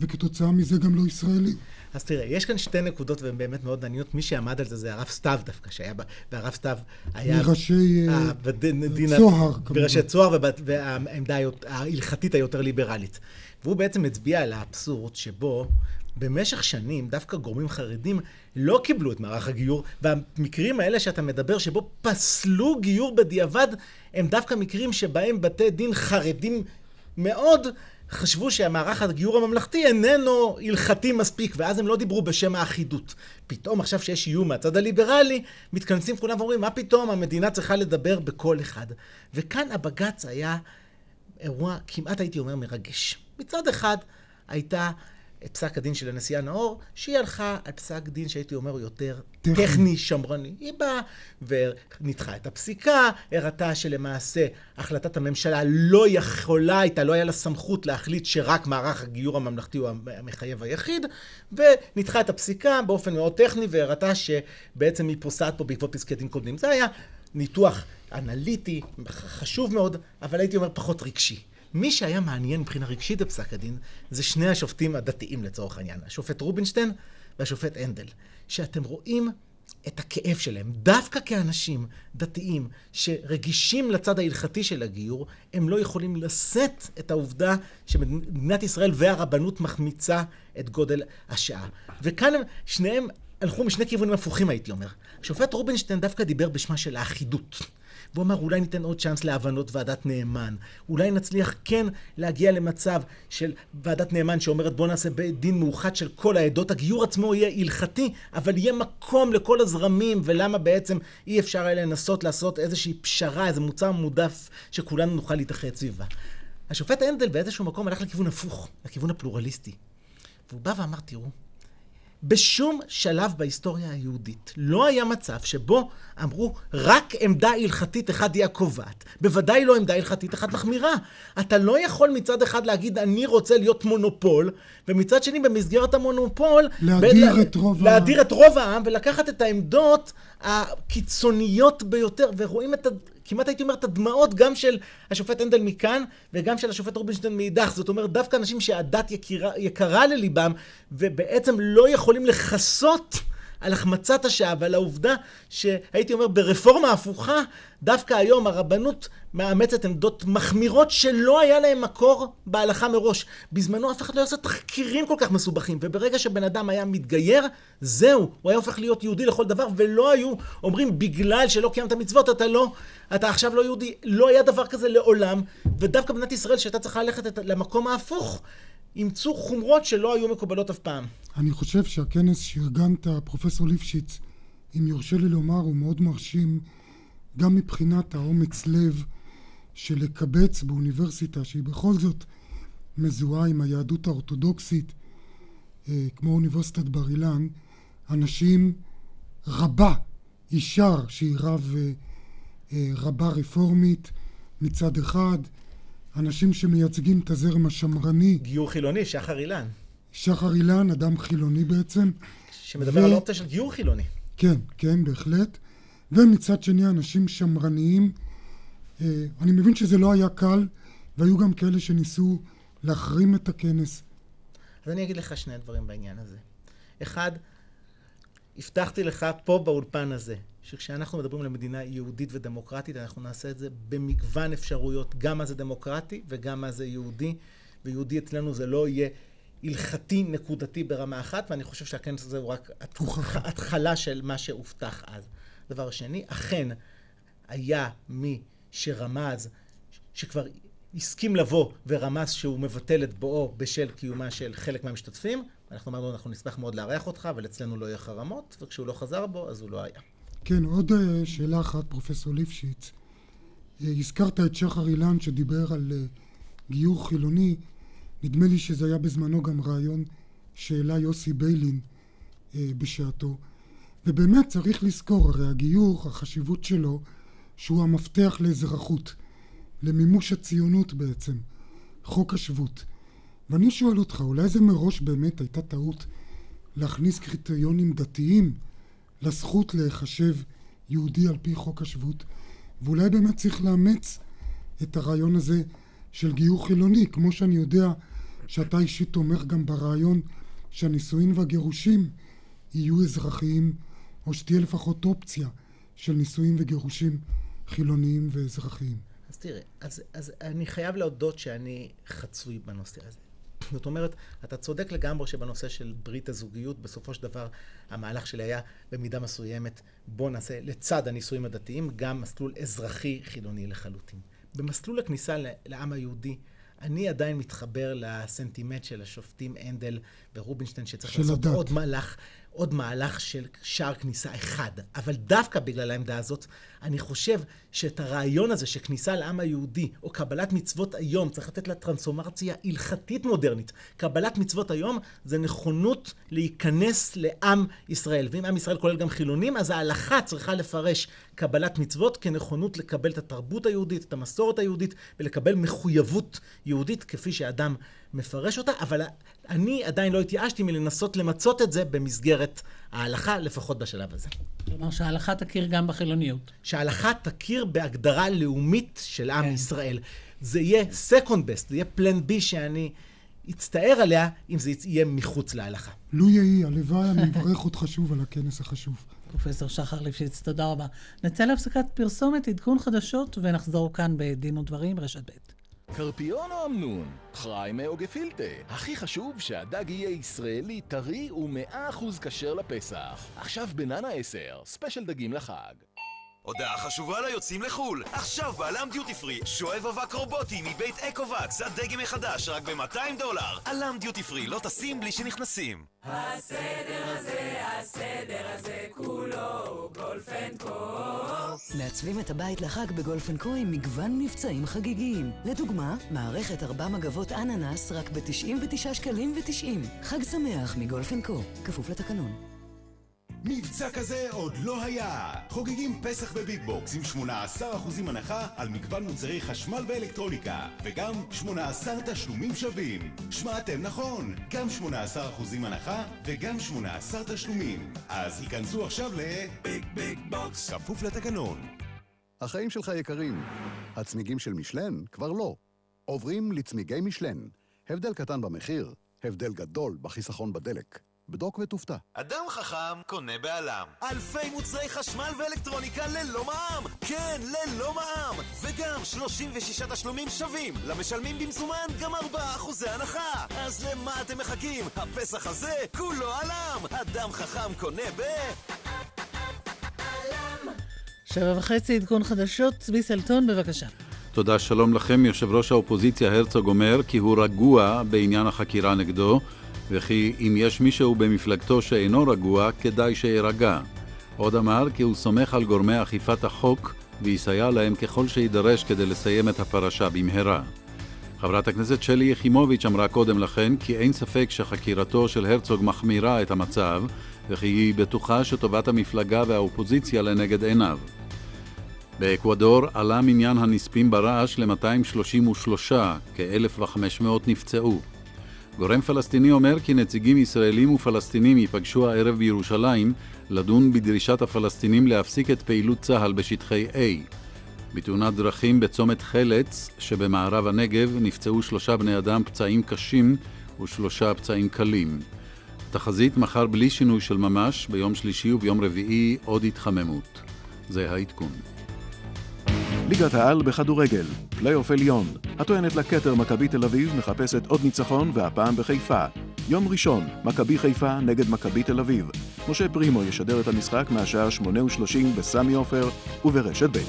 וכתוצאה מזה גם לא ישראלי. אז תראה, יש כאן שתי נקודות והן באמת מאוד מעניינות. מי שעמד על זה זה הרב סתיו דווקא, שהיה, והרב סתיו היה... מראשי אה, צוהר, כמובן. מראשי צוהר, והעמדה ההלכתית היותר ליברלית. והוא בעצם הצביע על האבסורד שבו במשך שנים דווקא גורמים חרדים לא קיבלו את מערך הגיור, והמקרים האלה שאתה מדבר, שבו פסלו גיור בדיעבד, הם דווקא מקרים שבהם בתי דין חרדים מאוד חשבו שהמערך הגיור הממלכתי איננו הלכתי מספיק, ואז הם לא דיברו בשם האחידות. פתאום עכשיו שיש איום מהצד הליברלי, מתכנסים כולם ואומרים, מה פתאום, המדינה צריכה לדבר בקול אחד. וכאן הבג"ץ היה אירוע, כמעט הייתי אומר, מרגש. מצד אחד, הייתה את פסק הדין של הנשיאה נאור, שהיא הלכה על פסק דין שהייתי אומר הוא יותר טכני, טכני שמרני. היא באה וניתחה את הפסיקה, הראתה שלמעשה החלטת הממשלה לא יכולה הייתה, לא היה לה סמכות להחליט שרק מערך הגיור הממלכתי הוא המחייב היחיד, וניתחה את הפסיקה באופן מאוד טכני, והראתה שבעצם היא פוסעת פה בעקבות פסקי דין קודמים. זה היה ניתוח אנליטי, חשוב מאוד, אבל הייתי אומר פחות רגשי. מי שהיה מעניין מבחינה רגשית בפסק הדין, זה שני השופטים הדתיים לצורך העניין, השופט רובינשטיין והשופט הנדל, שאתם רואים את הכאב שלהם. דווקא כאנשים דתיים שרגישים לצד ההלכתי של הגיור, הם לא יכולים לשאת את העובדה שמדינת ישראל והרבנות מחמיצה את גודל השעה. וכאן הם, שניהם הלכו משני כיוונים הפוכים, הייתי אומר. השופט רובינשטיין דווקא דיבר בשמה של האחידות. והוא אמר, אולי ניתן עוד צ'אנס להבנות ועדת נאמן. אולי נצליח כן להגיע למצב של ועדת נאמן שאומרת, בוא נעשה בית דין מאוחד של כל העדות. הגיור עצמו יהיה הלכתי, אבל יהיה מקום לכל הזרמים, ולמה בעצם אי אפשר היה לנסות לעשות איזושהי פשרה, איזה מוצר מודף, שכולנו נוכל להתאחד סביבה. השופט הנדל באיזשהו מקום הלך לכיוון הפוך, לכיוון הפלורליסטי. והוא בא ואמר, תראו, בשום שלב בהיסטוריה היהודית לא היה מצב שבו אמרו רק עמדה הלכתית אחת היא הקובעת. בוודאי לא עמדה הלכתית אחת מחמירה. אתה לא יכול מצד אחד להגיד אני רוצה להיות מונופול, ומצד שני במסגרת המונופול... להדיר ב- את רוב העם. להדיר את רוב העם ולקחת את העמדות הקיצוניות ביותר, ורואים את, כמעט הייתי אומר, את הדמעות גם של השופט הנדל מכאן, וגם של השופט רובינשטיין מאידך. זאת אומרת, דווקא אנשים שהדת יקרה, יקרה לליבם, ובעצם לא יכולים לכסות על החמצת השעה ועל העובדה שהייתי אומר ברפורמה הפוכה, דווקא היום הרבנות מאמצת עמדות מחמירות שלא היה להן מקור בהלכה מראש. בזמנו אף אחד לא עושה תחקירים כל כך מסובכים, וברגע שבן אדם היה מתגייר, זהו, הוא היה הופך להיות יהודי לכל דבר, ולא היו אומרים בגלל שלא קיימת מצוות אתה לא, אתה עכשיו לא יהודי. לא היה דבר כזה לעולם, ודווקא במדינת ישראל שהייתה צריכה ללכת למקום ההפוך, אימצו חומרות שלא היו מקובלות אף פעם. אני חושב שהכנס שארגנת, פרופסור ליפשיץ, אם יורשה לי לומר, הוא מאוד מרשים, גם מבחינת האומץ לב של לקבץ באוניברסיטה, שהיא בכל זאת מזוהה עם היהדות האורתודוקסית, אה, כמו אוניברסיטת בר אילן, אנשים רבה, אישר שהיא רב, אה, אה, רבה רפורמית מצד אחד, אנשים שמייצגים את הזרם השמרני. גיור חילוני, שחר אילן. שחר אילן, אדם חילוני בעצם. שמדבר ו... על אופציה של גיור חילוני. כן, כן, בהחלט. ומצד שני, אנשים שמרניים. אה, אני מבין שזה לא היה קל, והיו גם כאלה שניסו להחרים את הכנס. אז אני אגיד לך שני דברים בעניין הזה. אחד, הבטחתי לך פה באולפן הזה, שכשאנחנו מדברים על מדינה יהודית ודמוקרטית, אנחנו נעשה את זה במגוון אפשרויות, גם מה זה דמוקרטי וגם מה זה יהודי, ויהודי אצלנו זה לא יהיה הלכתי נקודתי ברמה אחת, ואני חושב שהכנס הזה הוא רק התחלה של מה שהובטח אז. דבר שני, אכן היה מי שרמז, שכבר הסכים לבוא ורמז שהוא מבטל את בואו בשל קיומה של חלק מהמשתתפים. אנחנו אמרנו, אנחנו נשמח מאוד לארח אותך, אבל אצלנו לא יהיה חרמות, וכשהוא לא חזר בו, אז הוא לא היה. כן, עוד אה, שאלה אחת, פרופסור ליפשיץ. אה, הזכרת את שחר אילן שדיבר על אה, גיור חילוני. נדמה לי שזה היה בזמנו גם רעיון שהעלה יוסי ביילין בשעתו. ובאמת צריך לזכור, הרי הגיור, החשיבות שלו, שהוא המפתח לאזרחות, למימוש הציונות בעצם, חוק השבות. ואני שואל אותך, אולי זה מראש באמת הייתה טעות להכניס קריטריונים דתיים לזכות להיחשב יהודי על פי חוק השבות, ואולי באמת צריך לאמץ את הרעיון הזה של גיור חילוני, כמו שאני יודע שאתה אישית תומך גם ברעיון שהנישואין והגירושים יהיו אזרחיים, או שתהיה לפחות אופציה של נישואין וגירושים חילוניים ואזרחיים. אז תראה, אז, אז אני חייב להודות שאני חצוי בנושא הזה. זאת אומרת, אתה צודק לגמרי שבנושא של ברית הזוגיות, בסופו של דבר המהלך שלי היה במידה מסוימת, בוא נעשה לצד הנישואים הדתיים גם מסלול אזרחי חילוני לחלוטין. במסלול הכניסה לעם היהודי, אני עדיין מתחבר לסנטימנט של השופטים הנדל ורובינשטיין, שצריך לעשות הדת. עוד מהלך, עוד מהלך של שער כניסה אחד. אבל דווקא בגלל העמדה הזאת, אני חושב שאת הרעיון הזה שכניסה לעם היהודי, או קבלת מצוות היום, צריך לתת לה טרנספורמציה הלכתית מודרנית. קבלת מצוות היום זה נכונות להיכנס לעם ישראל. ואם עם ישראל כולל גם חילונים, אז ההלכה צריכה לפרש קבלת מצוות כנכונות לקבל את התרבות היהודית, את המסורת היהודית, ולקבל מחויבות יהודית כפי שאדם מפרש אותה, אבל אני עדיין לא התייאשתי מלנסות למצות את זה במסגרת ההלכה, לפחות בשלב הזה. כלומר שההלכה תכיר גם בחילוניות. שההלכה תכיר בהגדרה לאומית של עם כן. ישראל. זה יהיה second best, זה יהיה plan B שאני אצטער עליה אם זה יהיה מחוץ להלכה. לו יהי, הלוואי, אני מברך אותך שוב על הכנס החשוב. פרופסור שחר ליפשיץ, תודה רבה. נצא להפסקת פרסומת, עדכון חדשות, ונחזור כאן בדין ודברים, רשת ב'. קרפיון או אמנון? חריימה או גפילטה? הכי חשוב שהדג יהיה ישראלי, טרי ומאה אחוז כשר לפסח. עכשיו בננה 10, ספיישל דגים לחג. הודעה חשובה ליוצאים לחו"ל! עכשיו בעלם דיוטי פרי, שואב אבק רובוטי מבית אקו-וקס, הדגם מחדש רק ב-200 דולר. עלם דיוטי פרי, לא טסים בלי שנכנסים. הסדר הזה, הסדר הזה, כולו גולפנקו. מעצבים את הבית לחג בגולפנקו עם מגוון מבצעים חגיגיים. לדוגמה, מערכת ארבע מגבות אננס רק ב-99 שקלים ו-90. חג שמח מגולפנקו, כפוף לתקנון. מבצע כזה עוד לא היה! חוגגים פסח בביג בוקס עם 18% הנחה על מגוון מוצרי חשמל ואלקטרוניקה וגם 18 תשלומים שווים. שמעתם נכון, גם 18% הנחה וגם 18 תשלומים. אז היכנסו עכשיו ל... ביג ביג בוקס, כפוף לתקנון. החיים שלך יקרים. הצמיגים של משלן כבר לא. עוברים לצמיגי משלן. הבדל קטן במחיר, הבדל גדול בחיסכון בדלק. בדוק ותופתע. אדם חכם קונה בעלם. אלפי מוצרי חשמל ואלקטרוניקה ללא מע"מ. כן, ללא מע"מ. וגם 36 תשלומים שווים. למשלמים במזומן גם 4% הנחה. אז למה אתם מחכים? הפסח הזה כולו עלם. אדם חכם קונה ב... שבע וחצי עדכון חדשות, צבי סלטון, בבקשה. תודה, שלום לכם. יושב ראש האופוזיציה הרצוג אומר כי הוא רגוע בעניין החקירה נגדו, וכי אם יש מישהו במפלגתו שאינו רגוע, כדאי שירגע. עוד אמר כי הוא סומך על גורמי אכיפת החוק ויסייע להם ככל שיידרש כדי לסיים את הפרשה במהרה. חברת הכנסת שלי יחימוביץ' אמרה קודם לכן כי אין ספק שחקירתו של הרצוג מחמירה את המצב, וכי היא בטוחה שטובת המפלגה והאופוזיציה לנגד עיניו. באקוודור עלה מניין הנספים ברעש ל-233, כ-1,500 נפצעו. גורם פלסטיני אומר כי נציגים ישראלים ופלסטינים ייפגשו הערב בירושלים לדון בדרישת הפלסטינים להפסיק את פעילות צה"ל בשטחי A. בתאונת דרכים בצומת חלץ שבמערב הנגב נפצעו שלושה בני אדם פצעים קשים ושלושה פצעים קלים. תחזית מחר בלי שינוי של ממש, ביום שלישי וביום רביעי עוד התחממות. זה העדכון. ליגת העל בכדורגל, פלייאוף עליון. הטוענת לכתר מכבי תל אביב מחפשת עוד ניצחון והפעם בחיפה. יום ראשון, מכבי חיפה נגד מכבי תל אביב. משה פרימו ישדר את המשחק מהשעה 8:30 בסמי עופר וברשת ב'.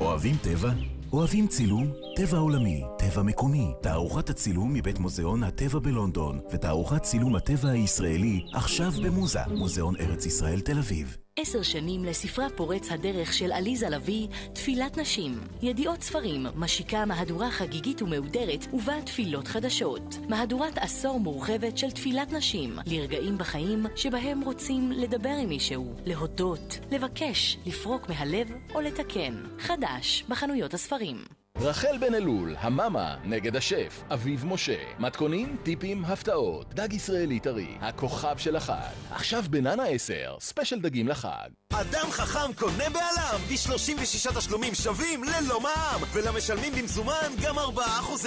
אוהבים טבע? אוהבים צילום? טבע עולמי, טבע מקומי, תערוכת הצילום מבית מוזיאון הטבע בלונדון ותערוכת צילום הטבע הישראלי עכשיו במוזה, מוזיאון ארץ ישראל תל אביב. עשר שנים לספרה פורץ הדרך של עליזה לביא, תפילת נשים. ידיעות ספרים משיקה מהדורה חגיגית ומהודרת ובה תפילות חדשות. מהדורת עשור מורחבת של תפילת נשים, לרגעים בחיים שבהם רוצים לדבר עם מישהו, להודות, לבקש, לפרוק מהלב או לתקן. חדש בחנויות הספרים. רחל בן אלול, המאמה נגד השף, אביב משה. מתכונים, טיפים, הפתעות. דג ישראלי טרי, הכוכב של החג. עכשיו בננה 10, ספיישל דגים לחג. אדם חכם קונה בעלם ב-36 תשלומים שווים ללא מע"מ ולמשלמים במזומן גם 4%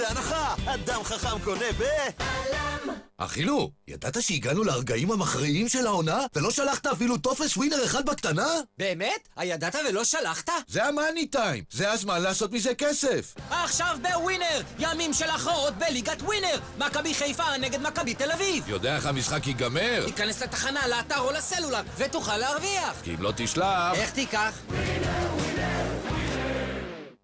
הנחה אדם חכם קונה ב... עלם אכילו, ידעת שהגענו לרגעים המכריעים של העונה? ולא שלחת אפילו טופס ווינר אחד בקטנה? באמת? הידעת ולא שלחת? זה המאני טיים, זה הזמן לעשות מזה כסף עכשיו בווינר! ימים של הכרעות בליגת ווינר! מכבי חיפה נגד מכבי תל אביב! יודע איך המשחק ייגמר? תיכנס לתחנה, לאתר או לסלולר, ותוכל להרוויח! כי אם לא תשלח... איך תיקח?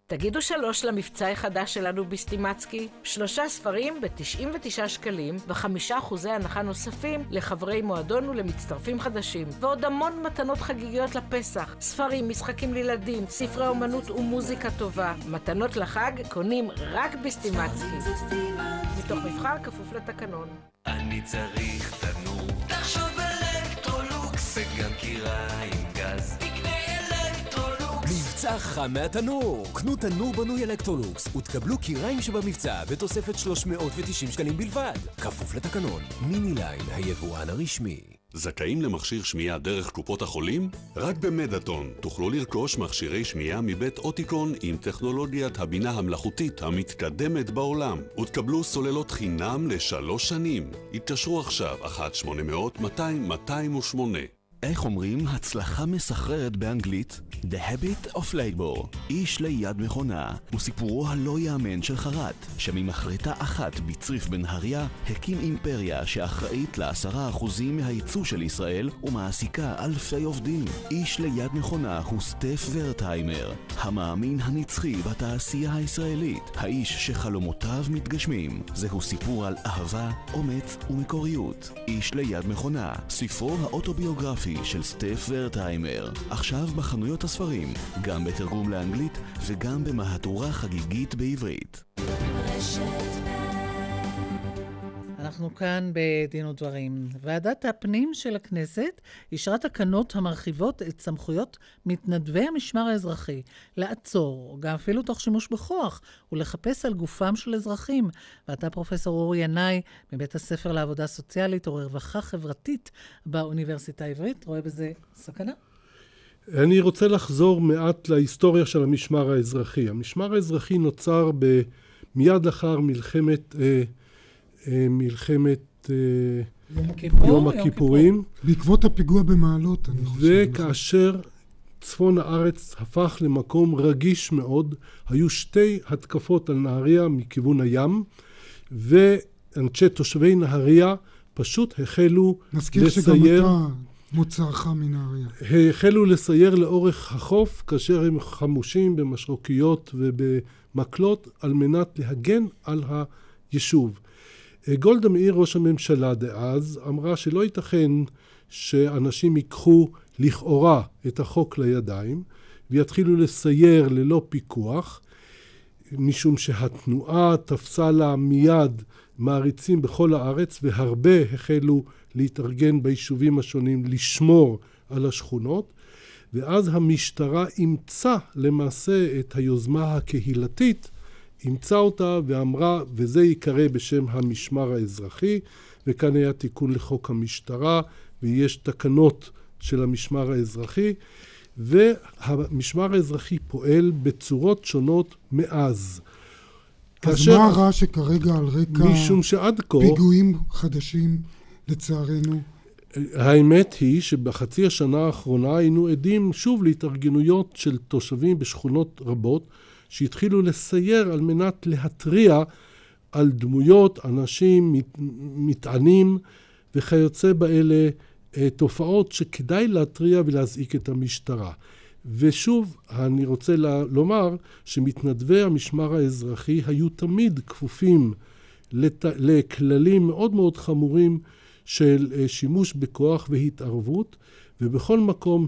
תגידו שלוש למבצע החדש שלנו בסטימצקי. שלושה ספרים ב-99 שקלים וחמישה אחוזי הנחה נוספים לחברי מועדון ולמצטרפים חדשים. ועוד המון מתנות חגיגיות לפסח. ספרים, משחקים לילדים, ספרי אומנות ומוזיקה טובה. מתנות לחג קונים רק בסטימצקי. מתוך מבחר כפוף לתקנון. אני צריך תנור. תחשוב אלקטרולוקס. וגם כירה מבצע חם מהתנור! קנו תנור בנוי אלקטרולוקס ותקבלו כיריים שבמבצע בתוספת 390 שקלים בלבד. כפוף לתקנון. מיני ליין, היבואן הרשמי. זכאים למכשיר שמיעה דרך קופות החולים? רק במדאטון תוכלו לרכוש מכשירי שמיעה מבית אוטיקון עם טכנולוגיית הבינה המלאכותית המתקדמת בעולם ותקבלו סוללות חינם לשלוש שנים. התקשרו עכשיו 1-800-200-208 איך אומרים הצלחה מסחררת באנגלית? The Habit of Labor, איש ליד מכונה, הוא סיפורו הלא יאמן של חרט, שממחרטה אחת בצריף בנהריה, הקים אימפריה שאחראית לעשרה אחוזים מהייצוא של ישראל ומעסיקה אלפי עובדים. איש ליד מכונה הוא סטף ורטהיימר, המאמין הנצחי בתעשייה הישראלית, האיש שחלומותיו מתגשמים. זהו סיפור על אהבה, אומץ ומקוריות. איש ליד מכונה, ספרו האוטוביוגרפי של סטף ורטהיימר, עכשיו בחנויות הספרים, גם בתרגום לאנגלית וגם במהדורה חגיגית בעברית. אנחנו כאן בדין ודברים. ועדת הפנים של הכנסת אישרה תקנות המרחיבות את סמכויות מתנדבי המשמר האזרחי לעצור, גם אפילו תוך שימוש בכוח, ולחפש על גופם של אזרחים. ואתה, פרופסור אורי ינאי, מבית הספר לעבודה סוציאלית ורווחה חברתית באוניברסיטה העברית, רואה בזה סכנה? אני רוצה לחזור מעט להיסטוריה של המשמר האזרחי. המשמר האזרחי נוצר ב... מיד לאחר מלחמת, אה, אה, מלחמת אה, יום הכיפור, יום יום הכיפורים. בעקבות הפיגוע במעלות, אני חושב. וכאשר צפון הארץ הפך למקום רגיש מאוד, היו שתי התקפות על נהריה מכיוון הים, ואנשי תושבי נהריה פשוט החלו נזכיר שגם לסייר, אתה מוצאך מנהריה. החלו לסייר לאורך החוף כאשר הם חמושים במשרוקיות ובמקלות על מנת להגן על היישוב. גולדה מאיר, ראש הממשלה דאז, אמרה שלא ייתכן שאנשים ייקחו לכאורה את החוק לידיים ויתחילו לסייר ללא פיקוח, משום שהתנועה תפסה לה מיד מעריצים בכל הארץ והרבה החלו להתארגן ביישובים השונים לשמור על השכונות ואז המשטרה אימצה למעשה את היוזמה הקהילתית, אימצה אותה ואמרה וזה ייקרא בשם המשמר האזרחי וכאן היה תיקון לחוק המשטרה ויש תקנות של המשמר האזרחי והמשמר האזרחי פועל בצורות שונות מאז. אז מה רע שכרגע על רקע משום שעד כה פיגועים חדשים, לצערנו? האמת היא שבחצי השנה האחרונה היינו עדים שוב להתארגנויות של תושבים בשכונות רבות שהתחילו לסייר על מנת להתריע על דמויות, אנשים, מטענים וכיוצא באלה תופעות שכדאי להתריע ולהזעיק את המשטרה. ושוב, אני רוצה לומר שמתנדבי המשמר האזרחי היו תמיד כפופים. לכללים מאוד מאוד חמורים של שימוש בכוח והתערבות, ובכל מקום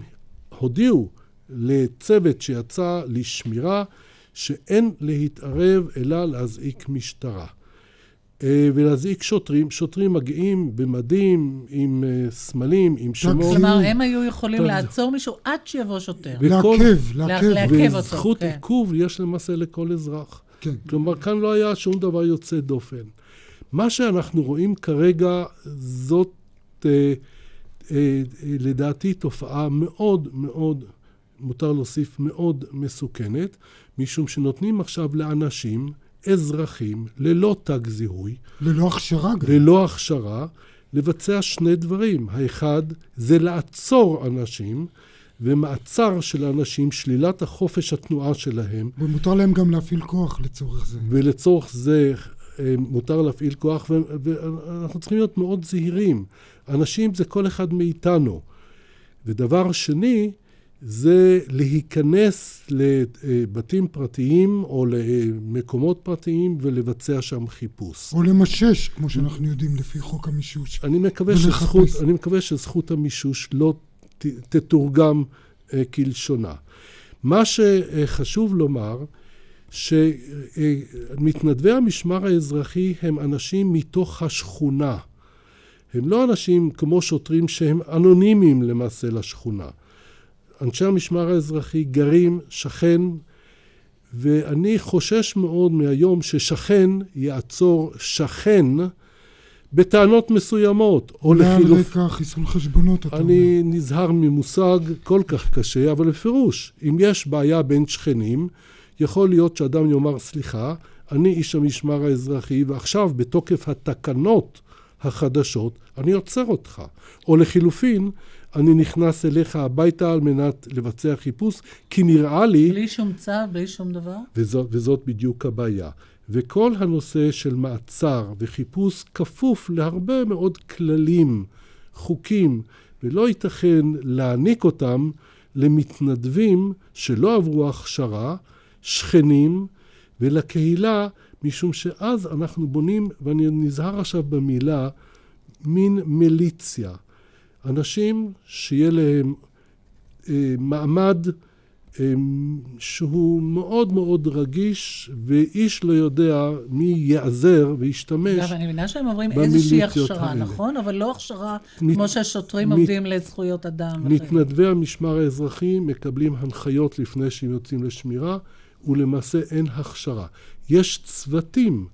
הודיעו לצוות שיצא לשמירה שאין להתערב אלא להזעיק משטרה. ולהזעיק שוטרים, שוטרים מגיעים במדים, עם סמלים, עם שמות. כלומר, הם היו יכולים לעצור מישהו עד שיבוא שוטר. לעכב, לעכב. אותו. וזכות עיכוב יש למעשה לכל אזרח. כן. כלומר, כאן לא היה שום דבר יוצא דופן. מה שאנחנו רואים כרגע זאת, אה, אה, לדעתי, תופעה מאוד מאוד, מותר להוסיף, מאוד מסוכנת, משום שנותנים עכשיו לאנשים אזרחים ללא תג זיהוי. ללא הכשרה גם. ללא הכשרה, לבצע שני דברים. האחד זה לעצור אנשים, ומעצר של אנשים, שלילת החופש התנועה שלהם. ומותר להם גם להפעיל כוח לצורך זה. ולצורך זה מותר להפעיל כוח, ואנחנו צריכים להיות מאוד זהירים. אנשים זה כל אחד מאיתנו. ודבר שני, זה להיכנס לבתים פרטיים או למקומות פרטיים ולבצע שם חיפוש. או למשש, כמו שאנחנו יודעים לפי חוק המישוש. אני מקווה, שזכות, אני מקווה שזכות המישוש לא ת, תתורגם כלשונה. מה שחשוב לומר, שמתנדבי המשמר האזרחי הם אנשים מתוך השכונה. הם לא אנשים כמו שוטרים שהם אנונימיים למעשה לשכונה. אנשי המשמר האזרחי גרים שכן, ואני חושש מאוד מהיום ששכן יעצור שכן בטענות מסוימות, או לחילוף... מעל רקע חיסול חשבונות, אתה אומר. אני נזהר ממושג כל כך קשה, אבל בפירוש, אם יש בעיה בין שכנים, יכול להיות שאדם יאמר, סליחה, אני איש המשמר האזרחי, ועכשיו בתוקף התקנות החדשות, אני עוצר אותך. או לחילופין, אני נכנס אליך הביתה על מנת לבצע חיפוש, כי נראה לי... בלי שום צו, בלי שום דבר? וזאת, וזאת בדיוק הבעיה. וכל הנושא של מעצר וחיפוש כפוף להרבה מאוד כללים, חוקים, ולא ייתכן להעניק אותם למתנדבים שלא עברו הכשרה, שכנים ולקהילה, משום שאז אנחנו בונים, ואני נזהר עכשיו במילה, מין מיליציה. אנשים שיהיה להם אה, מעמד אה, שהוא מאוד מאוד רגיש, ואיש לא יודע מי ייעזר וישתמש אגב, אני מבינה שהם עוברים איזושהי הכשרה, האלה. נכון? אבל לא הכשרה מת, כמו שהשוטרים מת, עובדים לזכויות אדם. מתנדבי המשמר האזרחי מקבלים הנחיות לפני שהם יוצאים לשמירה, ולמעשה אין הכשרה. יש צוותים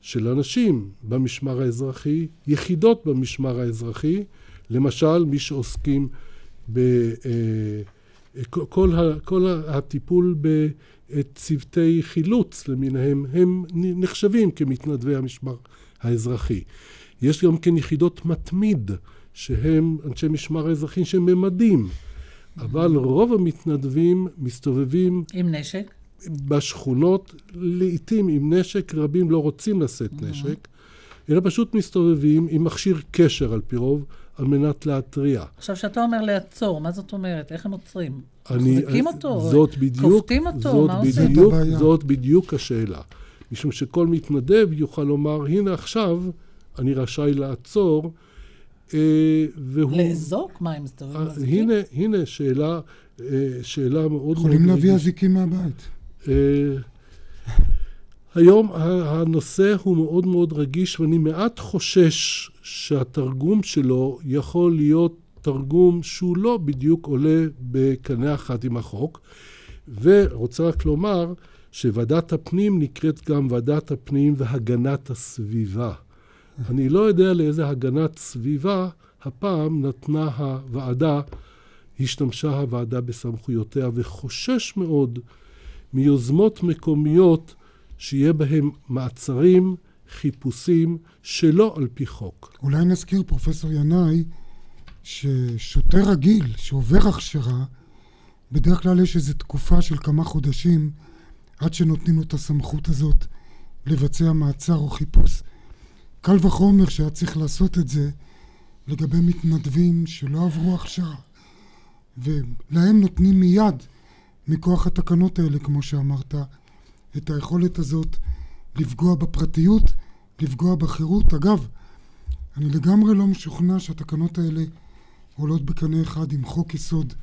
של אנשים במשמר האזרחי, יחידות במשמר האזרחי, למשל, מי שעוסקים בכל כל הטיפול בצוותי חילוץ למיניהם, הם נחשבים כמתנדבי המשמר האזרחי. יש גם כן יחידות מתמיד, שהם אנשי משמר האזרחי שממדים. אבל רוב המתנדבים מסתובבים... עם נשק? בשכונות, לעיתים עם נשק, רבים לא רוצים לשאת נשק, אלא פשוט מסתובבים עם מכשיר קשר על פי רוב, על מנת להתריע. עכשיו, כשאתה אומר לעצור, מה זאת אומרת? איך הם עוצרים? אני, מחזיקים אותו? זאת בדיוק, כופתים אותו? זאת מה בדיוק, עושים? זאת בדיוק השאלה. משום שכל מתנדב יוכל לומר, הנה עכשיו אני רשאי לעצור, אה, והוא... לאזוק? מה, הם מסתובבים אה? הנה, הנה שאלה, אה, שאלה מאוד מאוד... יכולים להביא אזיקים מהבית. אה, היום הנושא הוא מאוד מאוד רגיש, ואני מעט חושש שהתרגום שלו יכול להיות תרגום שהוא לא בדיוק עולה בקנה אחד עם החוק. ורוצה רק לומר שוועדת הפנים נקראת גם ועדת הפנים והגנת הסביבה. אני לא יודע לאיזה הגנת סביבה הפעם נתנה הוועדה, השתמשה הוועדה בסמכויותיה, וחושש מאוד מיוזמות מקומיות שיהיה בהם מעצרים, חיפושים, שלא על פי חוק. אולי נזכיר, פרופסור ינאי, ששוטר רגיל שעובר הכשרה, בדרך כלל יש איזו תקופה של כמה חודשים עד שנותנים לו את הסמכות הזאת לבצע מעצר או חיפוש. קל וחומר שהיה צריך לעשות את זה לגבי מתנדבים שלא עברו הכשרה, ולהם נותנים מיד, מכוח התקנות האלה, כמו שאמרת, את היכולת הזאת לפגוע בפרטיות, לפגוע בחירות. אגב, אני לגמרי לא משוכנע שהתקנות האלה עולות בקנה אחד עם חוק יסוד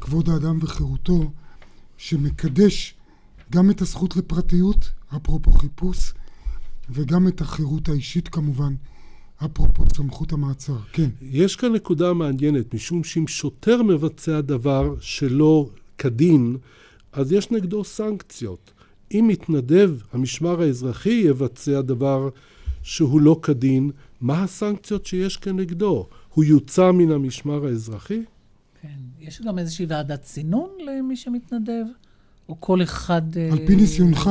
כבוד האדם וחירותו, שמקדש גם את הזכות לפרטיות, אפרופו חיפוש, וגם את החירות האישית כמובן, אפרופו סמכות המעצר. כן. יש כאן נקודה מעניינת, משום שאם שוטר מבצע דבר שלא כדין, אז יש נגדו סנקציות. אם מתנדב המשמר האזרחי יבצע דבר שהוא לא כדין, מה הסנקציות שיש כנגדו? הוא יוצא מן המשמר האזרחי? כן. יש גם איזושהי ועדת צינון למי שמתנדב? או כל אחד על פי ניסיונך,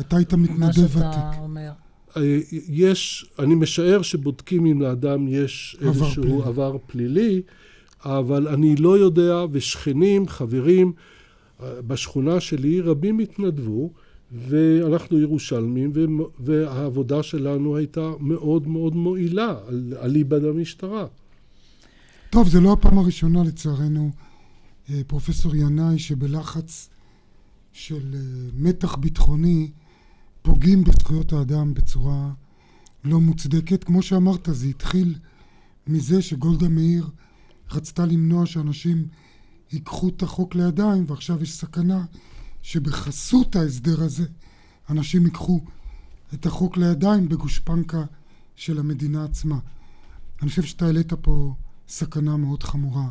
אתה היית מתנדב מה שאתה ותיק. אומר. אה, יש, אני משער שבודקים אם לאדם יש עבר איזשהו פלילי. עבר פלילי, אבל אני לא יודע, ושכנים, חברים, אה, בשכונה שלי רבים התנדבו, ואנחנו ירושלמים, והעבודה שלנו הייתה מאוד מאוד מועילה, אליבא דמשטרה. טוב, זה לא הפעם הראשונה לצערנו, אה, פרופסור ינאי, שבלחץ של אה, מתח ביטחוני פוגעים בזכויות האדם בצורה לא מוצדקת. כמו שאמרת, זה התחיל מזה שגולדה מאיר רצתה למנוע שאנשים ייקחו את החוק לידיים, ועכשיו יש סכנה שבחסות ההסדר הזה אנשים ייקחו את החוק לידיים בגושפנקה של המדינה עצמה. אני חושב שאתה העלית פה סכנה מאוד חמורה,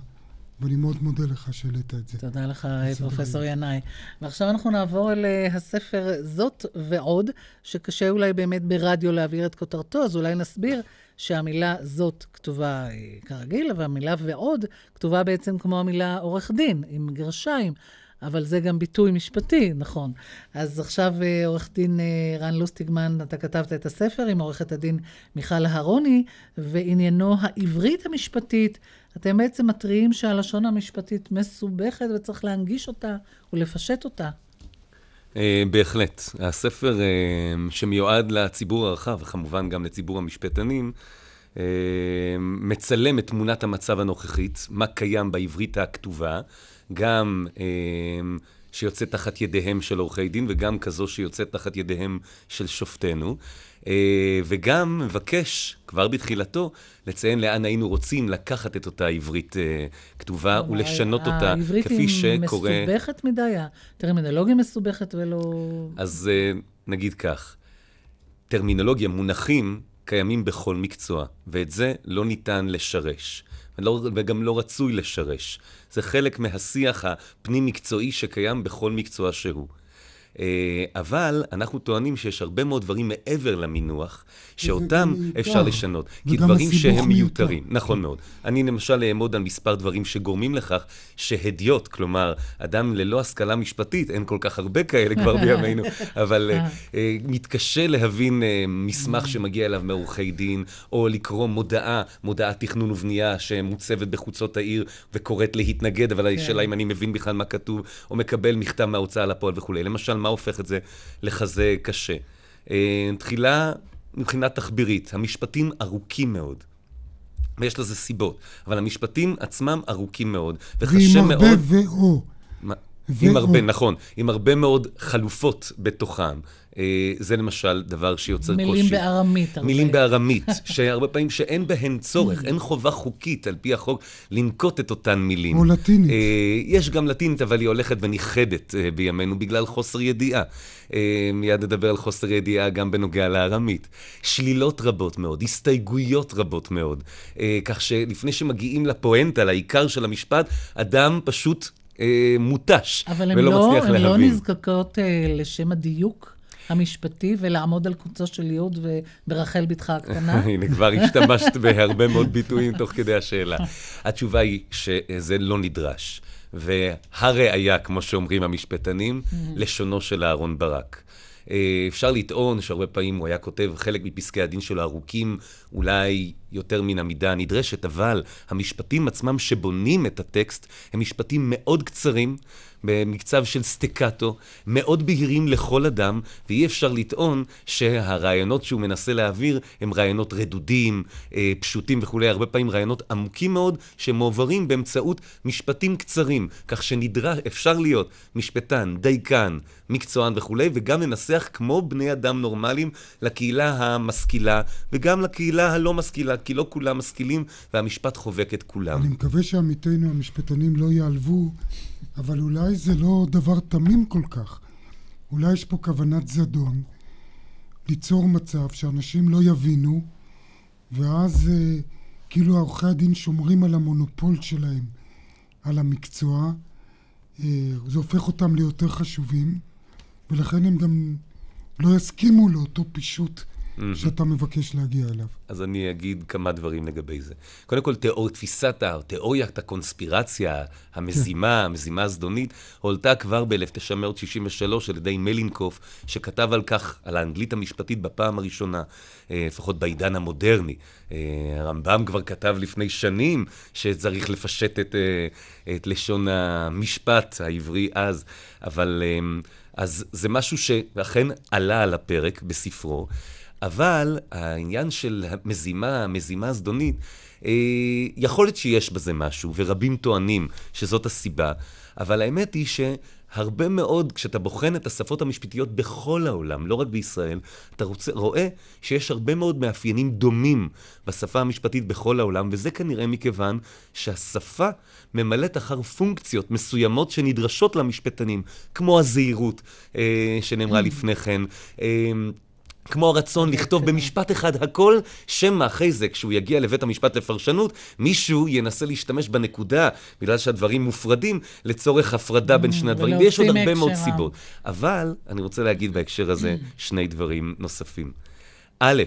ואני מאוד מודה לך שהעלית את זה. תודה לך, פרופסור ינאי. ועכשיו אנחנו נעבור אל אה, הספר זאת ועוד, שקשה אולי באמת ברדיו להעביר את כותרתו, אז אולי נסביר שהמילה זאת כתובה אה, כרגיל, והמילה ועוד כתובה בעצם כמו המילה עורך דין, עם גרשיים. אבל זה גם ביטוי משפטי, נכון. אז עכשיו אה, עורך דין רן לוסטיגמן, אתה כתבת את הספר עם עורכת הדין מיכל אהרוני, ועניינו העברית המשפטית. אתם בעצם מתריעים שהלשון המשפטית מסובכת וצריך להנגיש אותה ולפשט אותה. אה, בהחלט. הספר אה, שמיועד לציבור הרחב, וכמובן גם לציבור המשפטנים, אה, מצלם את תמונת המצב הנוכחית, מה קיים בעברית הכתובה, גם שיוצאת תחת ידיהם של עורכי דין, וגם כזו שיוצאת תחת ידיהם של שופטינו. אה, וגם מבקש, כבר בתחילתו, לציין לאן היינו רוצים לקחת את אותה עברית אה, כתובה ולשנות אותה, העברית כפי היא שקורה... מסובכת מדי, הטרמינולוגיה מסובכת ולא... אז אה, נגיד כך, טרמינולוגיה, מונחים, קיימים בכל מקצוע, ואת זה לא ניתן לשרש. ולא, וגם לא רצוי לשרש. זה חלק מהשיח הפנים-מקצועי שקיים בכל מקצוע שהוא. אה, אבל אנחנו טוענים שיש הרבה מאוד דברים מעבר למינוח, שאותם. אפשר לשנות. כי דברים שהם מיותר. מיותרים. נכון מאוד. אני למשל אעמוד על מספר דברים שגורמים לכך שהדיוט, כלומר, אדם ללא השכלה משפטית, אין כל כך הרבה כאלה כבר בימינו, אבל אה, אה, מתקשה להבין מסמך שמגיע אליו מעורכי דין, או לקרוא מודעה, מודעת תכנון ובנייה שמוצבת בחוצות העיר וקוראת להתנגד, אבל השאלה אם אני מבין בכלל מה כתוב, או מקבל מכתב מההוצאה לפועל וכולי. למשל, מה הופך את זה לכזה קשה? אה, תחילה, מבחינה תחבירית, המשפטים ארוכים מאוד. ויש לזה סיבות, אבל המשפטים עצמם ארוכים מאוד, וקשה ועם מאוד... הרבה ואו. עם הרבה. נכון, עם הרבה מאוד חלופות בתוכם. אה, זה למשל דבר שיוצר קושי. מילים בארמית הרבה. מילים בארמית, שהרבה פעמים שאין בהן צורך, אין חובה חוקית על פי החוק לנקוט את אותן מילים. או לטינית. אה, יש גם לטינית, אבל היא הולכת ונכחדת אה, בימינו בגלל חוסר ידיעה. אה, מיד נדבר על חוסר ידיעה גם בנוגע לארמית. שלילות רבות מאוד, הסתייגויות רבות מאוד. אה, כך שלפני שמגיעים לפואנטה, לעיקר של המשפט, אדם פשוט מותש, אבל ולא לא, מצליח הן לא להבין. נזקקות לשם הדיוק המשפטי ולעמוד על קוצו של יוד וברחל בתך הקטנה? הנה, כבר השתמשת בהרבה מאוד ביטויים תוך כדי השאלה. התשובה היא שזה לא נדרש. והראיה, כמו שאומרים המשפטנים, לשונו של אהרן ברק. אה, אפשר לטעון שהרבה פעמים הוא היה כותב חלק מפסקי הדין שלו ארוכים, אולי יותר מן המידה הנדרשת, אבל המשפטים עצמם שבונים את הטקסט הם משפטים מאוד קצרים, במקצב של סטקטו, מאוד בהירים לכל אדם, ואי אפשר לטעון שהרעיונות שהוא מנסה להעביר הם רעיונות רדודים, אה, פשוטים וכולי, הרבה פעמים רעיונות עמוקים מאוד, שמועברים באמצעות משפטים קצרים, כך שאפשר להיות משפטן, דייקן, מקצוען וכולי, וגם לנסח כמו בני אדם נורמליים לקהילה המשכילה, וגם לקהילה הלא משכילה, כי לא כולם משכילים, והמשפט חובק את כולם. אני מקווה שעמיתינו המשפטנים לא ייעלבו, אבל אולי זה לא דבר תמים כל כך. אולי יש פה כוונת זדון ליצור מצב שאנשים לא יבינו, ואז אה, כאילו עורכי הדין שומרים על המונופול שלהם, על המקצוע. אה, זה הופך אותם ליותר חשובים, ולכן הם גם לא יסכימו לאותו פישוט. שאתה מבקש להגיע אליו. אז אני אגיד כמה דברים לגבי זה. קודם כל, תיאור, תפיסת. תיאוריית הקונספירציה, המזימה, המזימה הזדונית, הועלתה כבר ב-1963 על ידי מלינקוף, שכתב על כך, על האנגלית המשפטית בפעם הראשונה, אה, לפחות בעידן המודרני. אה, הרמב"ם כבר כתב לפני שנים שצריך לפשט את, אה, את לשון המשפט העברי אז, אבל אז זה משהו שאכן עלה על הפרק בספרו. אבל העניין של המזימה, המזימה הזדונית, אה, יכול להיות שיש בזה משהו, ורבים טוענים שזאת הסיבה, אבל האמת היא שהרבה מאוד, כשאתה בוחן את השפות המשפטיות בכל העולם, לא רק בישראל, אתה רוצה, רואה שיש הרבה מאוד מאפיינים דומים בשפה המשפטית בכל העולם, וזה כנראה מכיוון שהשפה ממלאת אחר פונקציות מסוימות שנדרשות למשפטנים, כמו הזהירות אה, שנאמרה לפני כן. אה, כמו הרצון לכתוב במשפט אחד הכל, שמא אחרי זה, כשהוא יגיע לבית המשפט לפרשנות, מישהו ינסה להשתמש בנקודה, בגלל שהדברים מופרדים, לצורך הפרדה בין שני הדברים, ויש עוד הרבה מאוד. סיבות. אבל אני רוצה להגיד בהקשר הזה שני דברים נוספים. א',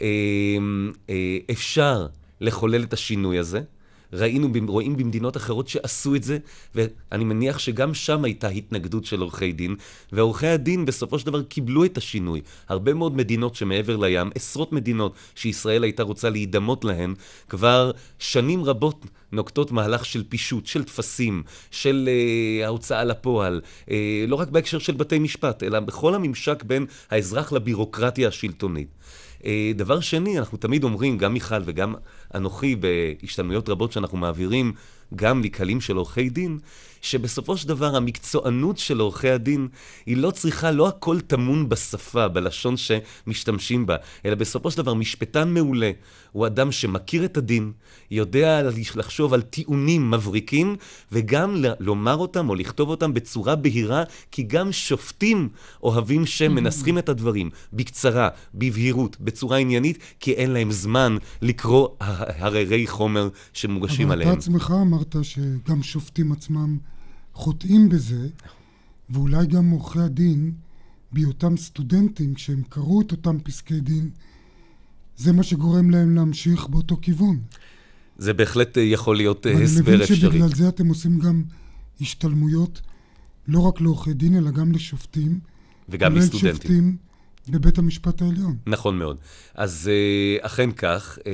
אה, אה, אפשר לחולל את השינוי הזה. ראינו, רואים במדינות אחרות שעשו את זה, ואני מניח שגם שם הייתה התנגדות של עורכי דין, ועורכי הדין בסופו של דבר קיבלו את השינוי. הרבה מאוד מדינות שמעבר לים, עשרות מדינות שישראל הייתה רוצה להידמות להן, כבר שנים רבות נוקטות מהלך של פישוט, של טפסים, של אה, ההוצאה לפועל, אה, לא רק בהקשר של בתי משפט, אלא בכל הממשק בין האזרח לבירוקרטיה השלטונית. אה, דבר שני, אנחנו תמיד אומרים, גם מיכל וגם אנוכי, בהשתלמויות רבות שאנחנו מעבירים, גם לקהלים של עורכי דין, שבסופו של דבר המקצוענות של עורכי הדין היא לא צריכה, לא הכל טמון בשפה, בלשון שמשתמשים בה, אלא בסופו של דבר משפטן מעולה הוא אדם שמכיר את הדין, יודע לחשוב על טיעונים מבריקים, וגם לומר אותם או לכתוב אותם בצורה בהירה, כי גם שופטים אוהבים שמנסחים את הדברים בקצרה, בבהירות, בצורה עניינית, כי אין להם זמן לקרוא ה- הררי חומר שמוגשים אבל עליהם. אתה עצמך אמרת שגם שופטים עצמם חוטאים בזה, ואולי גם עורכי הדין, בהיותם סטודנטים, כשהם קראו את אותם פסקי דין, זה מה שגורם להם להמשיך באותו כיוון. זה בהחלט אה, יכול להיות אה, הסבר מבין אפשרי. שבגלל זה אתם עושים גם השתלמויות, לא רק לעורכי דין, אלא גם לשופטים. וגם לסטודנטים. בבית המשפט העליון. נכון מאוד. אז אה, אכן כך. אה,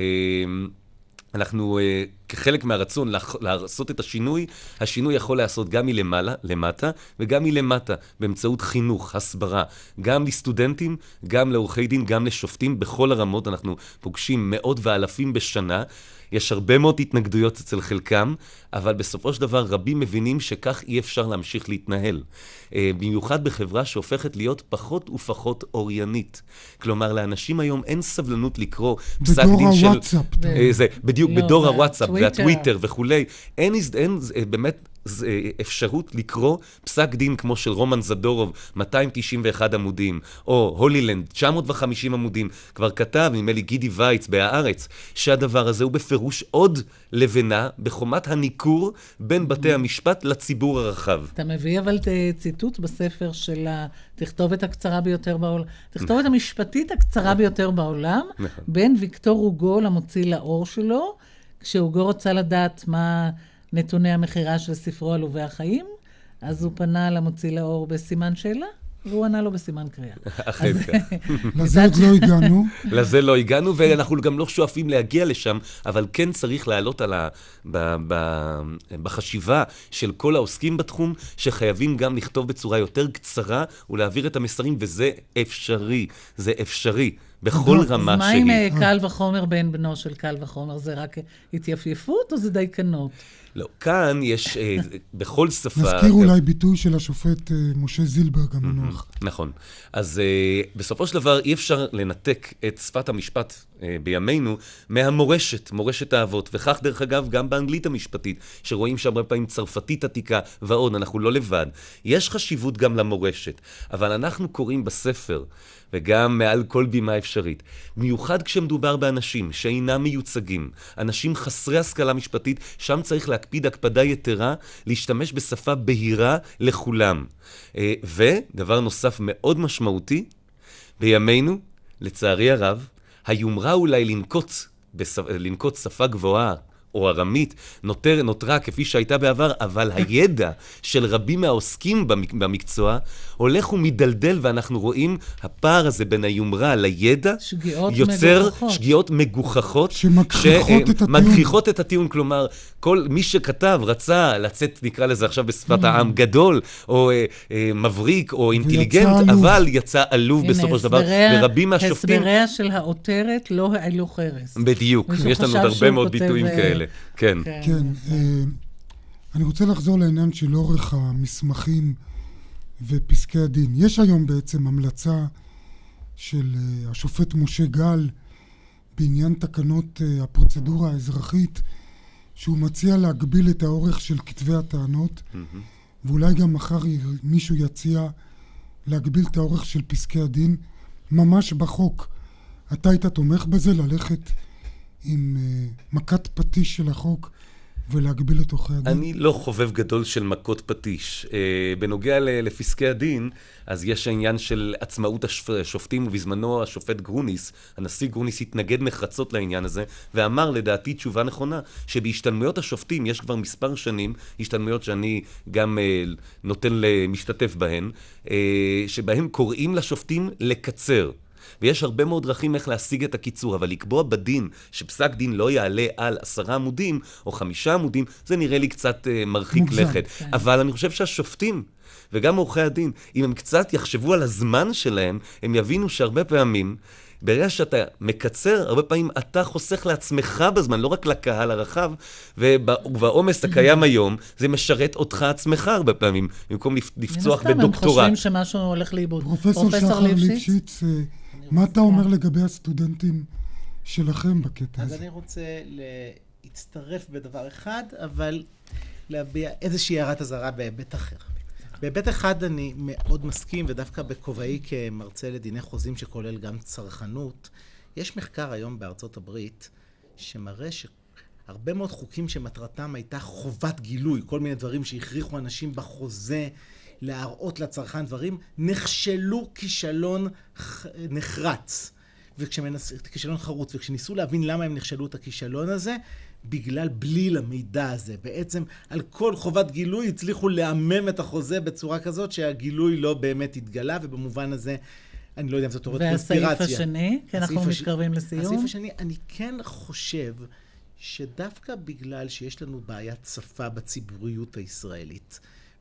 אנחנו, אה, כחלק מהרצון לעשות את השינוי, השינוי יכול להיעשות גם מלמעלה, למטה, וגם מלמטה, באמצעות חינוך, הסברה, גם לסטודנטים, גם לעורכי דין, גם לשופטים, בכל הרמות. אנחנו פוגשים מאות ואלפים בשנה. יש הרבה מאוד התנגדויות אצל חלקם, אבל בסופו של דבר רבים מבינים שכך אי אפשר להמשיך להתנהל. אה, במיוחד בחברה שהופכת להיות פחות ופחות אוריינית. כלומר, לאנשים היום אין סבלנות לקרוא פסק בדור דין של... הוואטסאפ, אה, אומר. זה, בדיוק, לא, בדור. הוואטסאפ והטוויטר וכולי. אין, אין אה, באמת אפשרות לקרוא פסק דין כמו של רומן זדורוב, 291 עמודים, או הולילנד, 950 עמודים. כבר כתב, נדמה לי, גידי וייץ בהארץ, שהדבר הזה הוא בפירוש עוד לבנה בחומת הניכור בין בתי המשפט לציבור הרחב. אתה מביא אבל ת- ציטוט בספר של התכתובת הקצרה ביותר בעולם, התכתובת המשפטית הקצרה ביותר בעולם, נכון. בין ויקטור הוגו למוציא לאור שלו, כשהוגו רצה לדעת מה נתוני המכירה של ספרו עלובי החיים, אז הוא פנה למוציא לאור בסימן שאלה, והוא ענה לו בסימן קריאה. אכן כך. לזה עוד לא הגענו. לזה לא הגענו, ואנחנו גם לא שואפים להגיע לשם, אבל כן צריך לעלות על ה... ב... ב... בחשיבה של כל העוסקים בתחום, שחייבים גם לכתוב בצורה יותר קצרה ולהעביר את המסרים, וזה אפשרי. זה אפשרי. בכל רמה אז מה עם שהיא. אה, קל וחומר בן בנו של קל וחומר? זה רק התייפייפות או זה דייקנות? לא, כאן יש אה, בכל שפה... נזכיר אולי ביטוי של השופט אה, משה זילברג המנוח. נכון. אז uh, בסופו של דבר אי אפשר לנתק את שפת המשפט uh, בימינו מהמורשת, מורשת האבות. וכך, דרך אגב, גם באנגלית המשפטית, שרואים שהרבה פעמים צרפתית עתיקה ועוד, אנחנו לא לבד. יש חשיבות גם למורשת, אבל אנחנו קוראים בספר, וגם מעל כל בימה אפשרית, מיוחד כשמדובר באנשים שאינם מיוצגים, אנשים חסרי השכלה משפטית, שם צריך להקפיד הקפדה יתרה, להשתמש בשפה בהירה לכולם. אה, ודבר נוסף מאוד משמעותי, בימינו, לצערי הרב, היומרה אולי לנקוט, בשפ... לנקוט שפה גבוהה או ארמית נותר, נותרה כפי שהייתה בעבר, אבל הידע של רבים מהעוסקים במק... במקצוע הולך ומדלדל, ואנחנו רואים הפער הזה בין היומרה לידע, שגיאות יוצר מגוחכות. שגיאות מגוחכות, שמגחיכות את הטיעון. מגחיכות את הטיעון, כלומר, כל מי שכתב רצה לצאת, נקרא לזה עכשיו בשפת Mm. העם, גדול, או אה, אה, מבריק, או אינטליגנט, עלוב. אבל יצא עלוב הנה, בסופו של דבר, ורבים מהשופטים... הסבריה של העותרת לא העלו חרס. בדיוק, יש לנו עוד הרבה מאוד ביטויים אה, כאלה. כן. כן, אה, אני רוצה לחזור לעניין של אורך המסמכים ופסקי הדין. יש היום בעצם המלצה של אה, השופט משה גל בעניין תקנות אה, הפרוצדורה האזרחית, שהוא מציע להגביל את האורך של כתבי הטענות, ואולי גם מחר מישהו יציע להגביל את האורך של פסקי הדין ממש בחוק. אתה היית תומך בזה, ללכת עם אה, מכת פטיש של החוק ולהגביל את עורכי הדין? אני לא חובב גדול של מכות פטיש. אה, בנוגע לפסקי הדין, אז יש העניין של עצמאות השופ- השופטים, ובזמנו השופט גרוניס, הנשיא גרוניס התנגד נחרצות לעניין הזה, ואמר לדעתי תשובה נכונה, שבהשתלמויות השופטים, יש כבר מספר שנים, השתלמויות שאני גם אה, נותן למשתתף בהן, שבהן קוראים לשופטים לקצר. ויש הרבה מאוד דרכים איך להשיג את הקיצור, אבל לקבוע בדין שפסק דין לא יעלה על עשרה עמודים או חמישה עמודים, זה נראה לי קצת uh, מרחיק מוגזם, לכת. כן. אבל אני חושב שהשופטים, וגם עורכי הדין, אם הם קצת יחשבו על הזמן שלהם, הם יבינו שהרבה פעמים... ברגע שאתה מקצר, הרבה פעמים אתה חוסך לעצמך בזמן, לא רק לקהל הרחב, ובעומס הקיים היום, זה משרת אותך עצמך הרבה פעמים, במקום לפ- לפצוח מן הסתם, הם בדוקטורט. חושבים שמשהו הולך לאיבוד. פרופסור שחר ליפשיץ, מה אתה אומר לגבי הסטודנטים שלכם בקטע אז הזה? אני רוצה להצטרף בדבר אחד, אבל להביע איזושהי הערת אזהרה בהיבט אחר. בהיבט אחד אני מאוד מסכים, ודווקא בכובעי כמרצה לדיני חוזים שכולל גם צרכנות, יש מחקר היום בארצות הברית שמראה שהרבה מאוד חוקים שמטרתם הייתה חובת גילוי, כל מיני דברים שהכריחו אנשים בחוזה להראות לצרכן דברים, נכשלו כישלון נחרץ. וכשמנס... כישלון חרוץ, וכשניסו להבין למה הם נכשלו את הכישלון הזה, בגלל בליל המידע הזה. בעצם על כל חובת גילוי הצליחו לעמם את החוזה בצורה כזאת שהגילוי לא באמת התגלה, ובמובן הזה, אני לא יודע אם זאת תורת קונספירציה. והסעיף השני, כי אנחנו הש... מתקרבים לסיום. הסעיף השני, אני כן חושב שדווקא בגלל שיש לנו בעיית שפה בציבוריות הישראלית,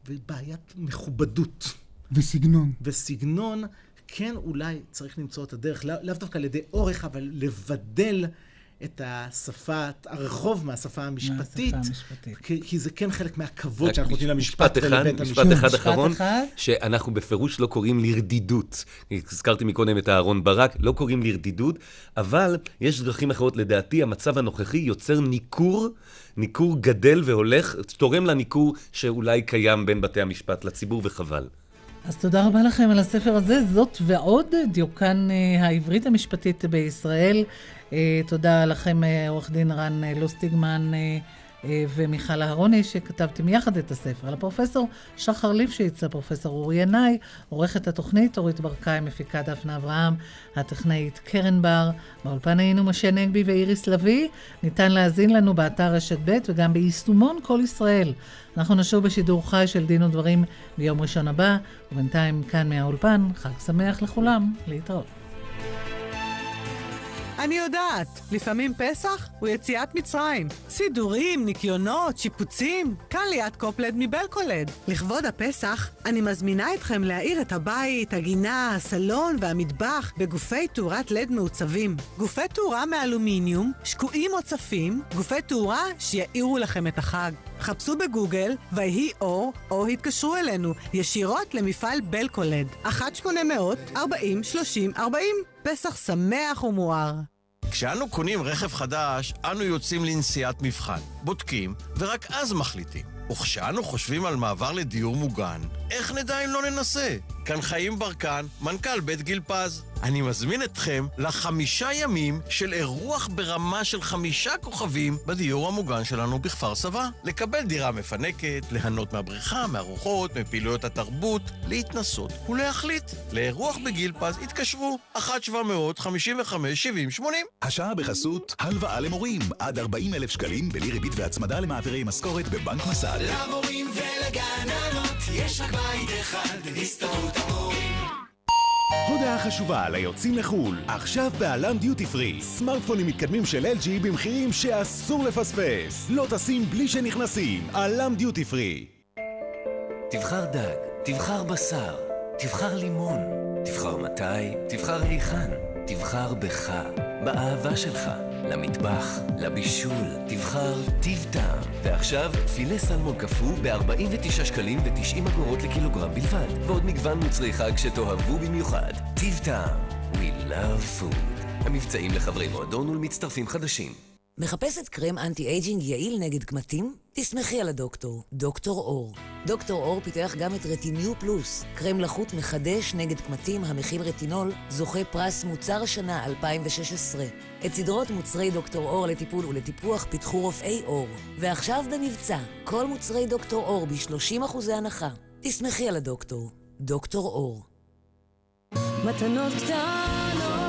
ובעיית מכובדות. וסגנון. וסגנון, כן אולי צריך למצוא את הדרך, לאו לא דווקא על ידי אורך, אבל לבדל את השפה, הרחוב מהשפה המשפטית, המשפטית. כי, כי זה כן חלק מהכבוד שאנחנו נותנים למשפט ולבית המשפט. משפט אחד אחרון, שאנחנו בפירוש לא קוראים לרדידות. הזכרתי מקודם את אהרון ברק, לא קוראים לרדידות, אבל יש דרכים אחרות. לדעתי, המצב הנוכחי יוצר ניכור, ניכור גדל והולך, תורם לניכור שאולי קיים בין בתי המשפט לציבור, וחבל. אז תודה רבה לכם על הספר הזה, זאת ועוד, דיוקן אה, העברית המשפטית בישראל. אה, תודה לכם, אה, עורך דין רן לוסטיגמן ומיכל אהרוני, שכתבתם יחד את הספר. לפרופסור שחר ליפשיץ, לפרופסור אורי ינאי, עורכת התוכנית אורית ברקאי, מפיקה דפנה אברהם, הטכנאית קרן בר, באולפן היינו משה נגבי ואיריס לביא. ניתן להאזין לנו באתר רשת ב' וגם ביישומון כל ישראל. אנחנו נשוב בשידור חי של דין ודברים ביום ראשון הבא, ובינתיים כאן מהאולפן, חג שמח לכולם, להתראות. אני יודעת, לפעמים פסח הוא יציאת מצרים. סידורים, ניקיונות, שיפוצים, כאן ליד קופלד מבלקולד. לכבוד הפסח, אני מזמינה אתכם להאיר את הבית, הגינה, הסלון והמטבח בגופי תאורת לד מעוצבים. גופי תאורה מאלומיניום, שקועים או צפים, גופי תאורה שיאירו לכם את החג. חפשו בגוגל ויהי אור, או התקשרו אלינו ישירות למפעל בלקולד. 1-800-40-30-40 פסח שמח ומואר. כשאנו קונים רכב חדש, אנו יוצאים לנסיעת מבחן, בודקים, ורק אז מחליטים. וכשאנו חושבים על מעבר לדיור מוגן, איך נדע אם לא ננסה? כאן חיים ברקן, מנכ"ל בית גיל פז. אני מזמין אתכם לחמישה ימים של אירוח ברמה של חמישה כוכבים בדיור המוגן שלנו בכפר סבא. לקבל דירה מפנקת, ליהנות מהבריכה, מהרוחות, מפעילויות התרבות, להתנסות ולהחליט. לאירוח בגיל פז התקשרו 1-700-55-70-80. השעה בחסות הלוואה למורים, עד 40 אלף שקלים בלי ריבית והצמדה למעבירי משכורת בבנק מסד. למורים ולגננות יש רק בית אחד, הסתדרות המורים. הודעה חשובה ליוצאים לחו"ל, עכשיו בעלם דיוטי פרי. סמארטפונים מתקדמים של LG במחירים שאסור לפספס. לא טסים בלי שנכנסים, עלם דיוטי פרי. תבחר דג, תבחר בשר, תבחר לימון, תבחר מתי, תבחר היכן, תבחר בך, באהבה שלך. למטבח, לבישול, תבחר טיב טעם. ועכשיו, פילה סלמון קפוא ב-49 שקלים ו-90 אגורות לקילוגרם בלבד. ועוד מגוון מוצרי חג שתאהבו במיוחד. טיב טעם, We love food. המבצעים לחברי מועדון ולמצטרפים חדשים. מחפשת קרם anti aging יעיל נגד קמטים? תסמכי על הדוקטור, דוקטור אור. דוקטור אור פיתח גם את רטיניו פלוס, קרם לחות מחדש נגד קמטים המכיל רטינול, זוכה פרס מוצר השנה 2016. את סדרות מוצרי דוקטור אור לטיפול ולטיפוח פיתחו רופאי אור. ועכשיו במבצע, כל מוצרי דוקטור אור ב-30% הנחה. תסמכי על הדוקטור, דוקטור אור. מתנות קטנות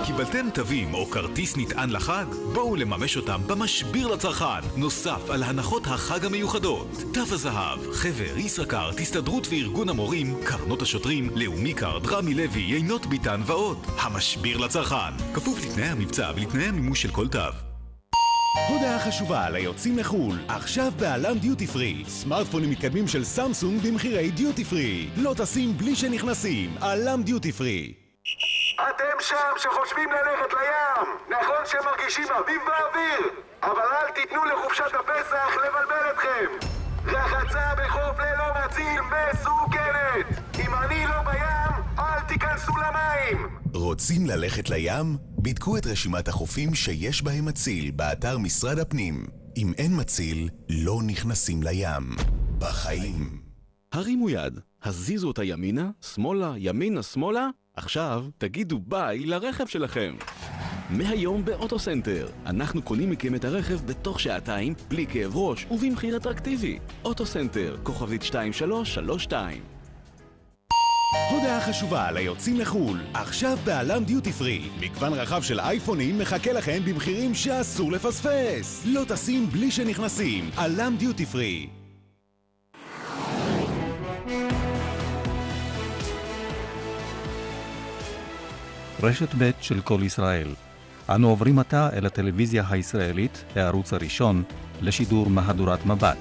קיבלתם תווים או כרטיס נטען לחג? בואו לממש אותם במשביר לצרכן, נוסף על הנחות החג המיוחדות. תו הזהב, חבר, ישראכרט, הסתדרות וארגון המורים, קרנות השוטרים, לאומי קארד, רמי לוי, יינות ביטן ועוד. המשביר לצרכן, כפוף לתנאי המבצע ולתנאי המימוש של כל תו. הודעה חשובה ליוצאים לחו"ל, עכשיו בעלם דיוטי פרי. סמארטפונים מתקדמים של סמסונג במחירי דיוטי פרי. לא טסים בלי שנכנסים, עלם דיוטי פרי. אתם שם שחושבים ללכת לים! נכון שמרגישים אביב באוויר? אבל אל תיתנו לחופשת הפסח לבלבל אתכם! רחצה בחוף ללא מציל מסוכנת! אם אני לא בים, אל תיכנסו למים! רוצים ללכת לים? בדקו את רשימת החופים שיש בהם מציל באתר משרד הפנים. אם אין מציל, לא נכנסים לים. בחיים. הרימו יד, הזיזו אותה ימינה, שמאלה, ימינה, שמאלה, עכשיו תגידו ביי לרכב שלכם. מהיום באוטוסנטר, אנחנו קונים מכם את הרכב בתוך שעתיים, בלי כאב ראש ובמחיר אטרקטיבי. אוטוסנטר, כוכבית 2332 הודעה חשובה ליוצאים לחו"ל, עכשיו בעלם דיוטי פרי. מגוון רחב של אייפונים מחכה לכם במחירים שאסור לפספס. לא טסים בלי שנכנסים, עלם דיוטי פרי. רשת ב' של כל ישראל. אנו עוברים עתה אל הטלוויזיה הישראלית, הערוץ הראשון, לשידור מהדורת מבט.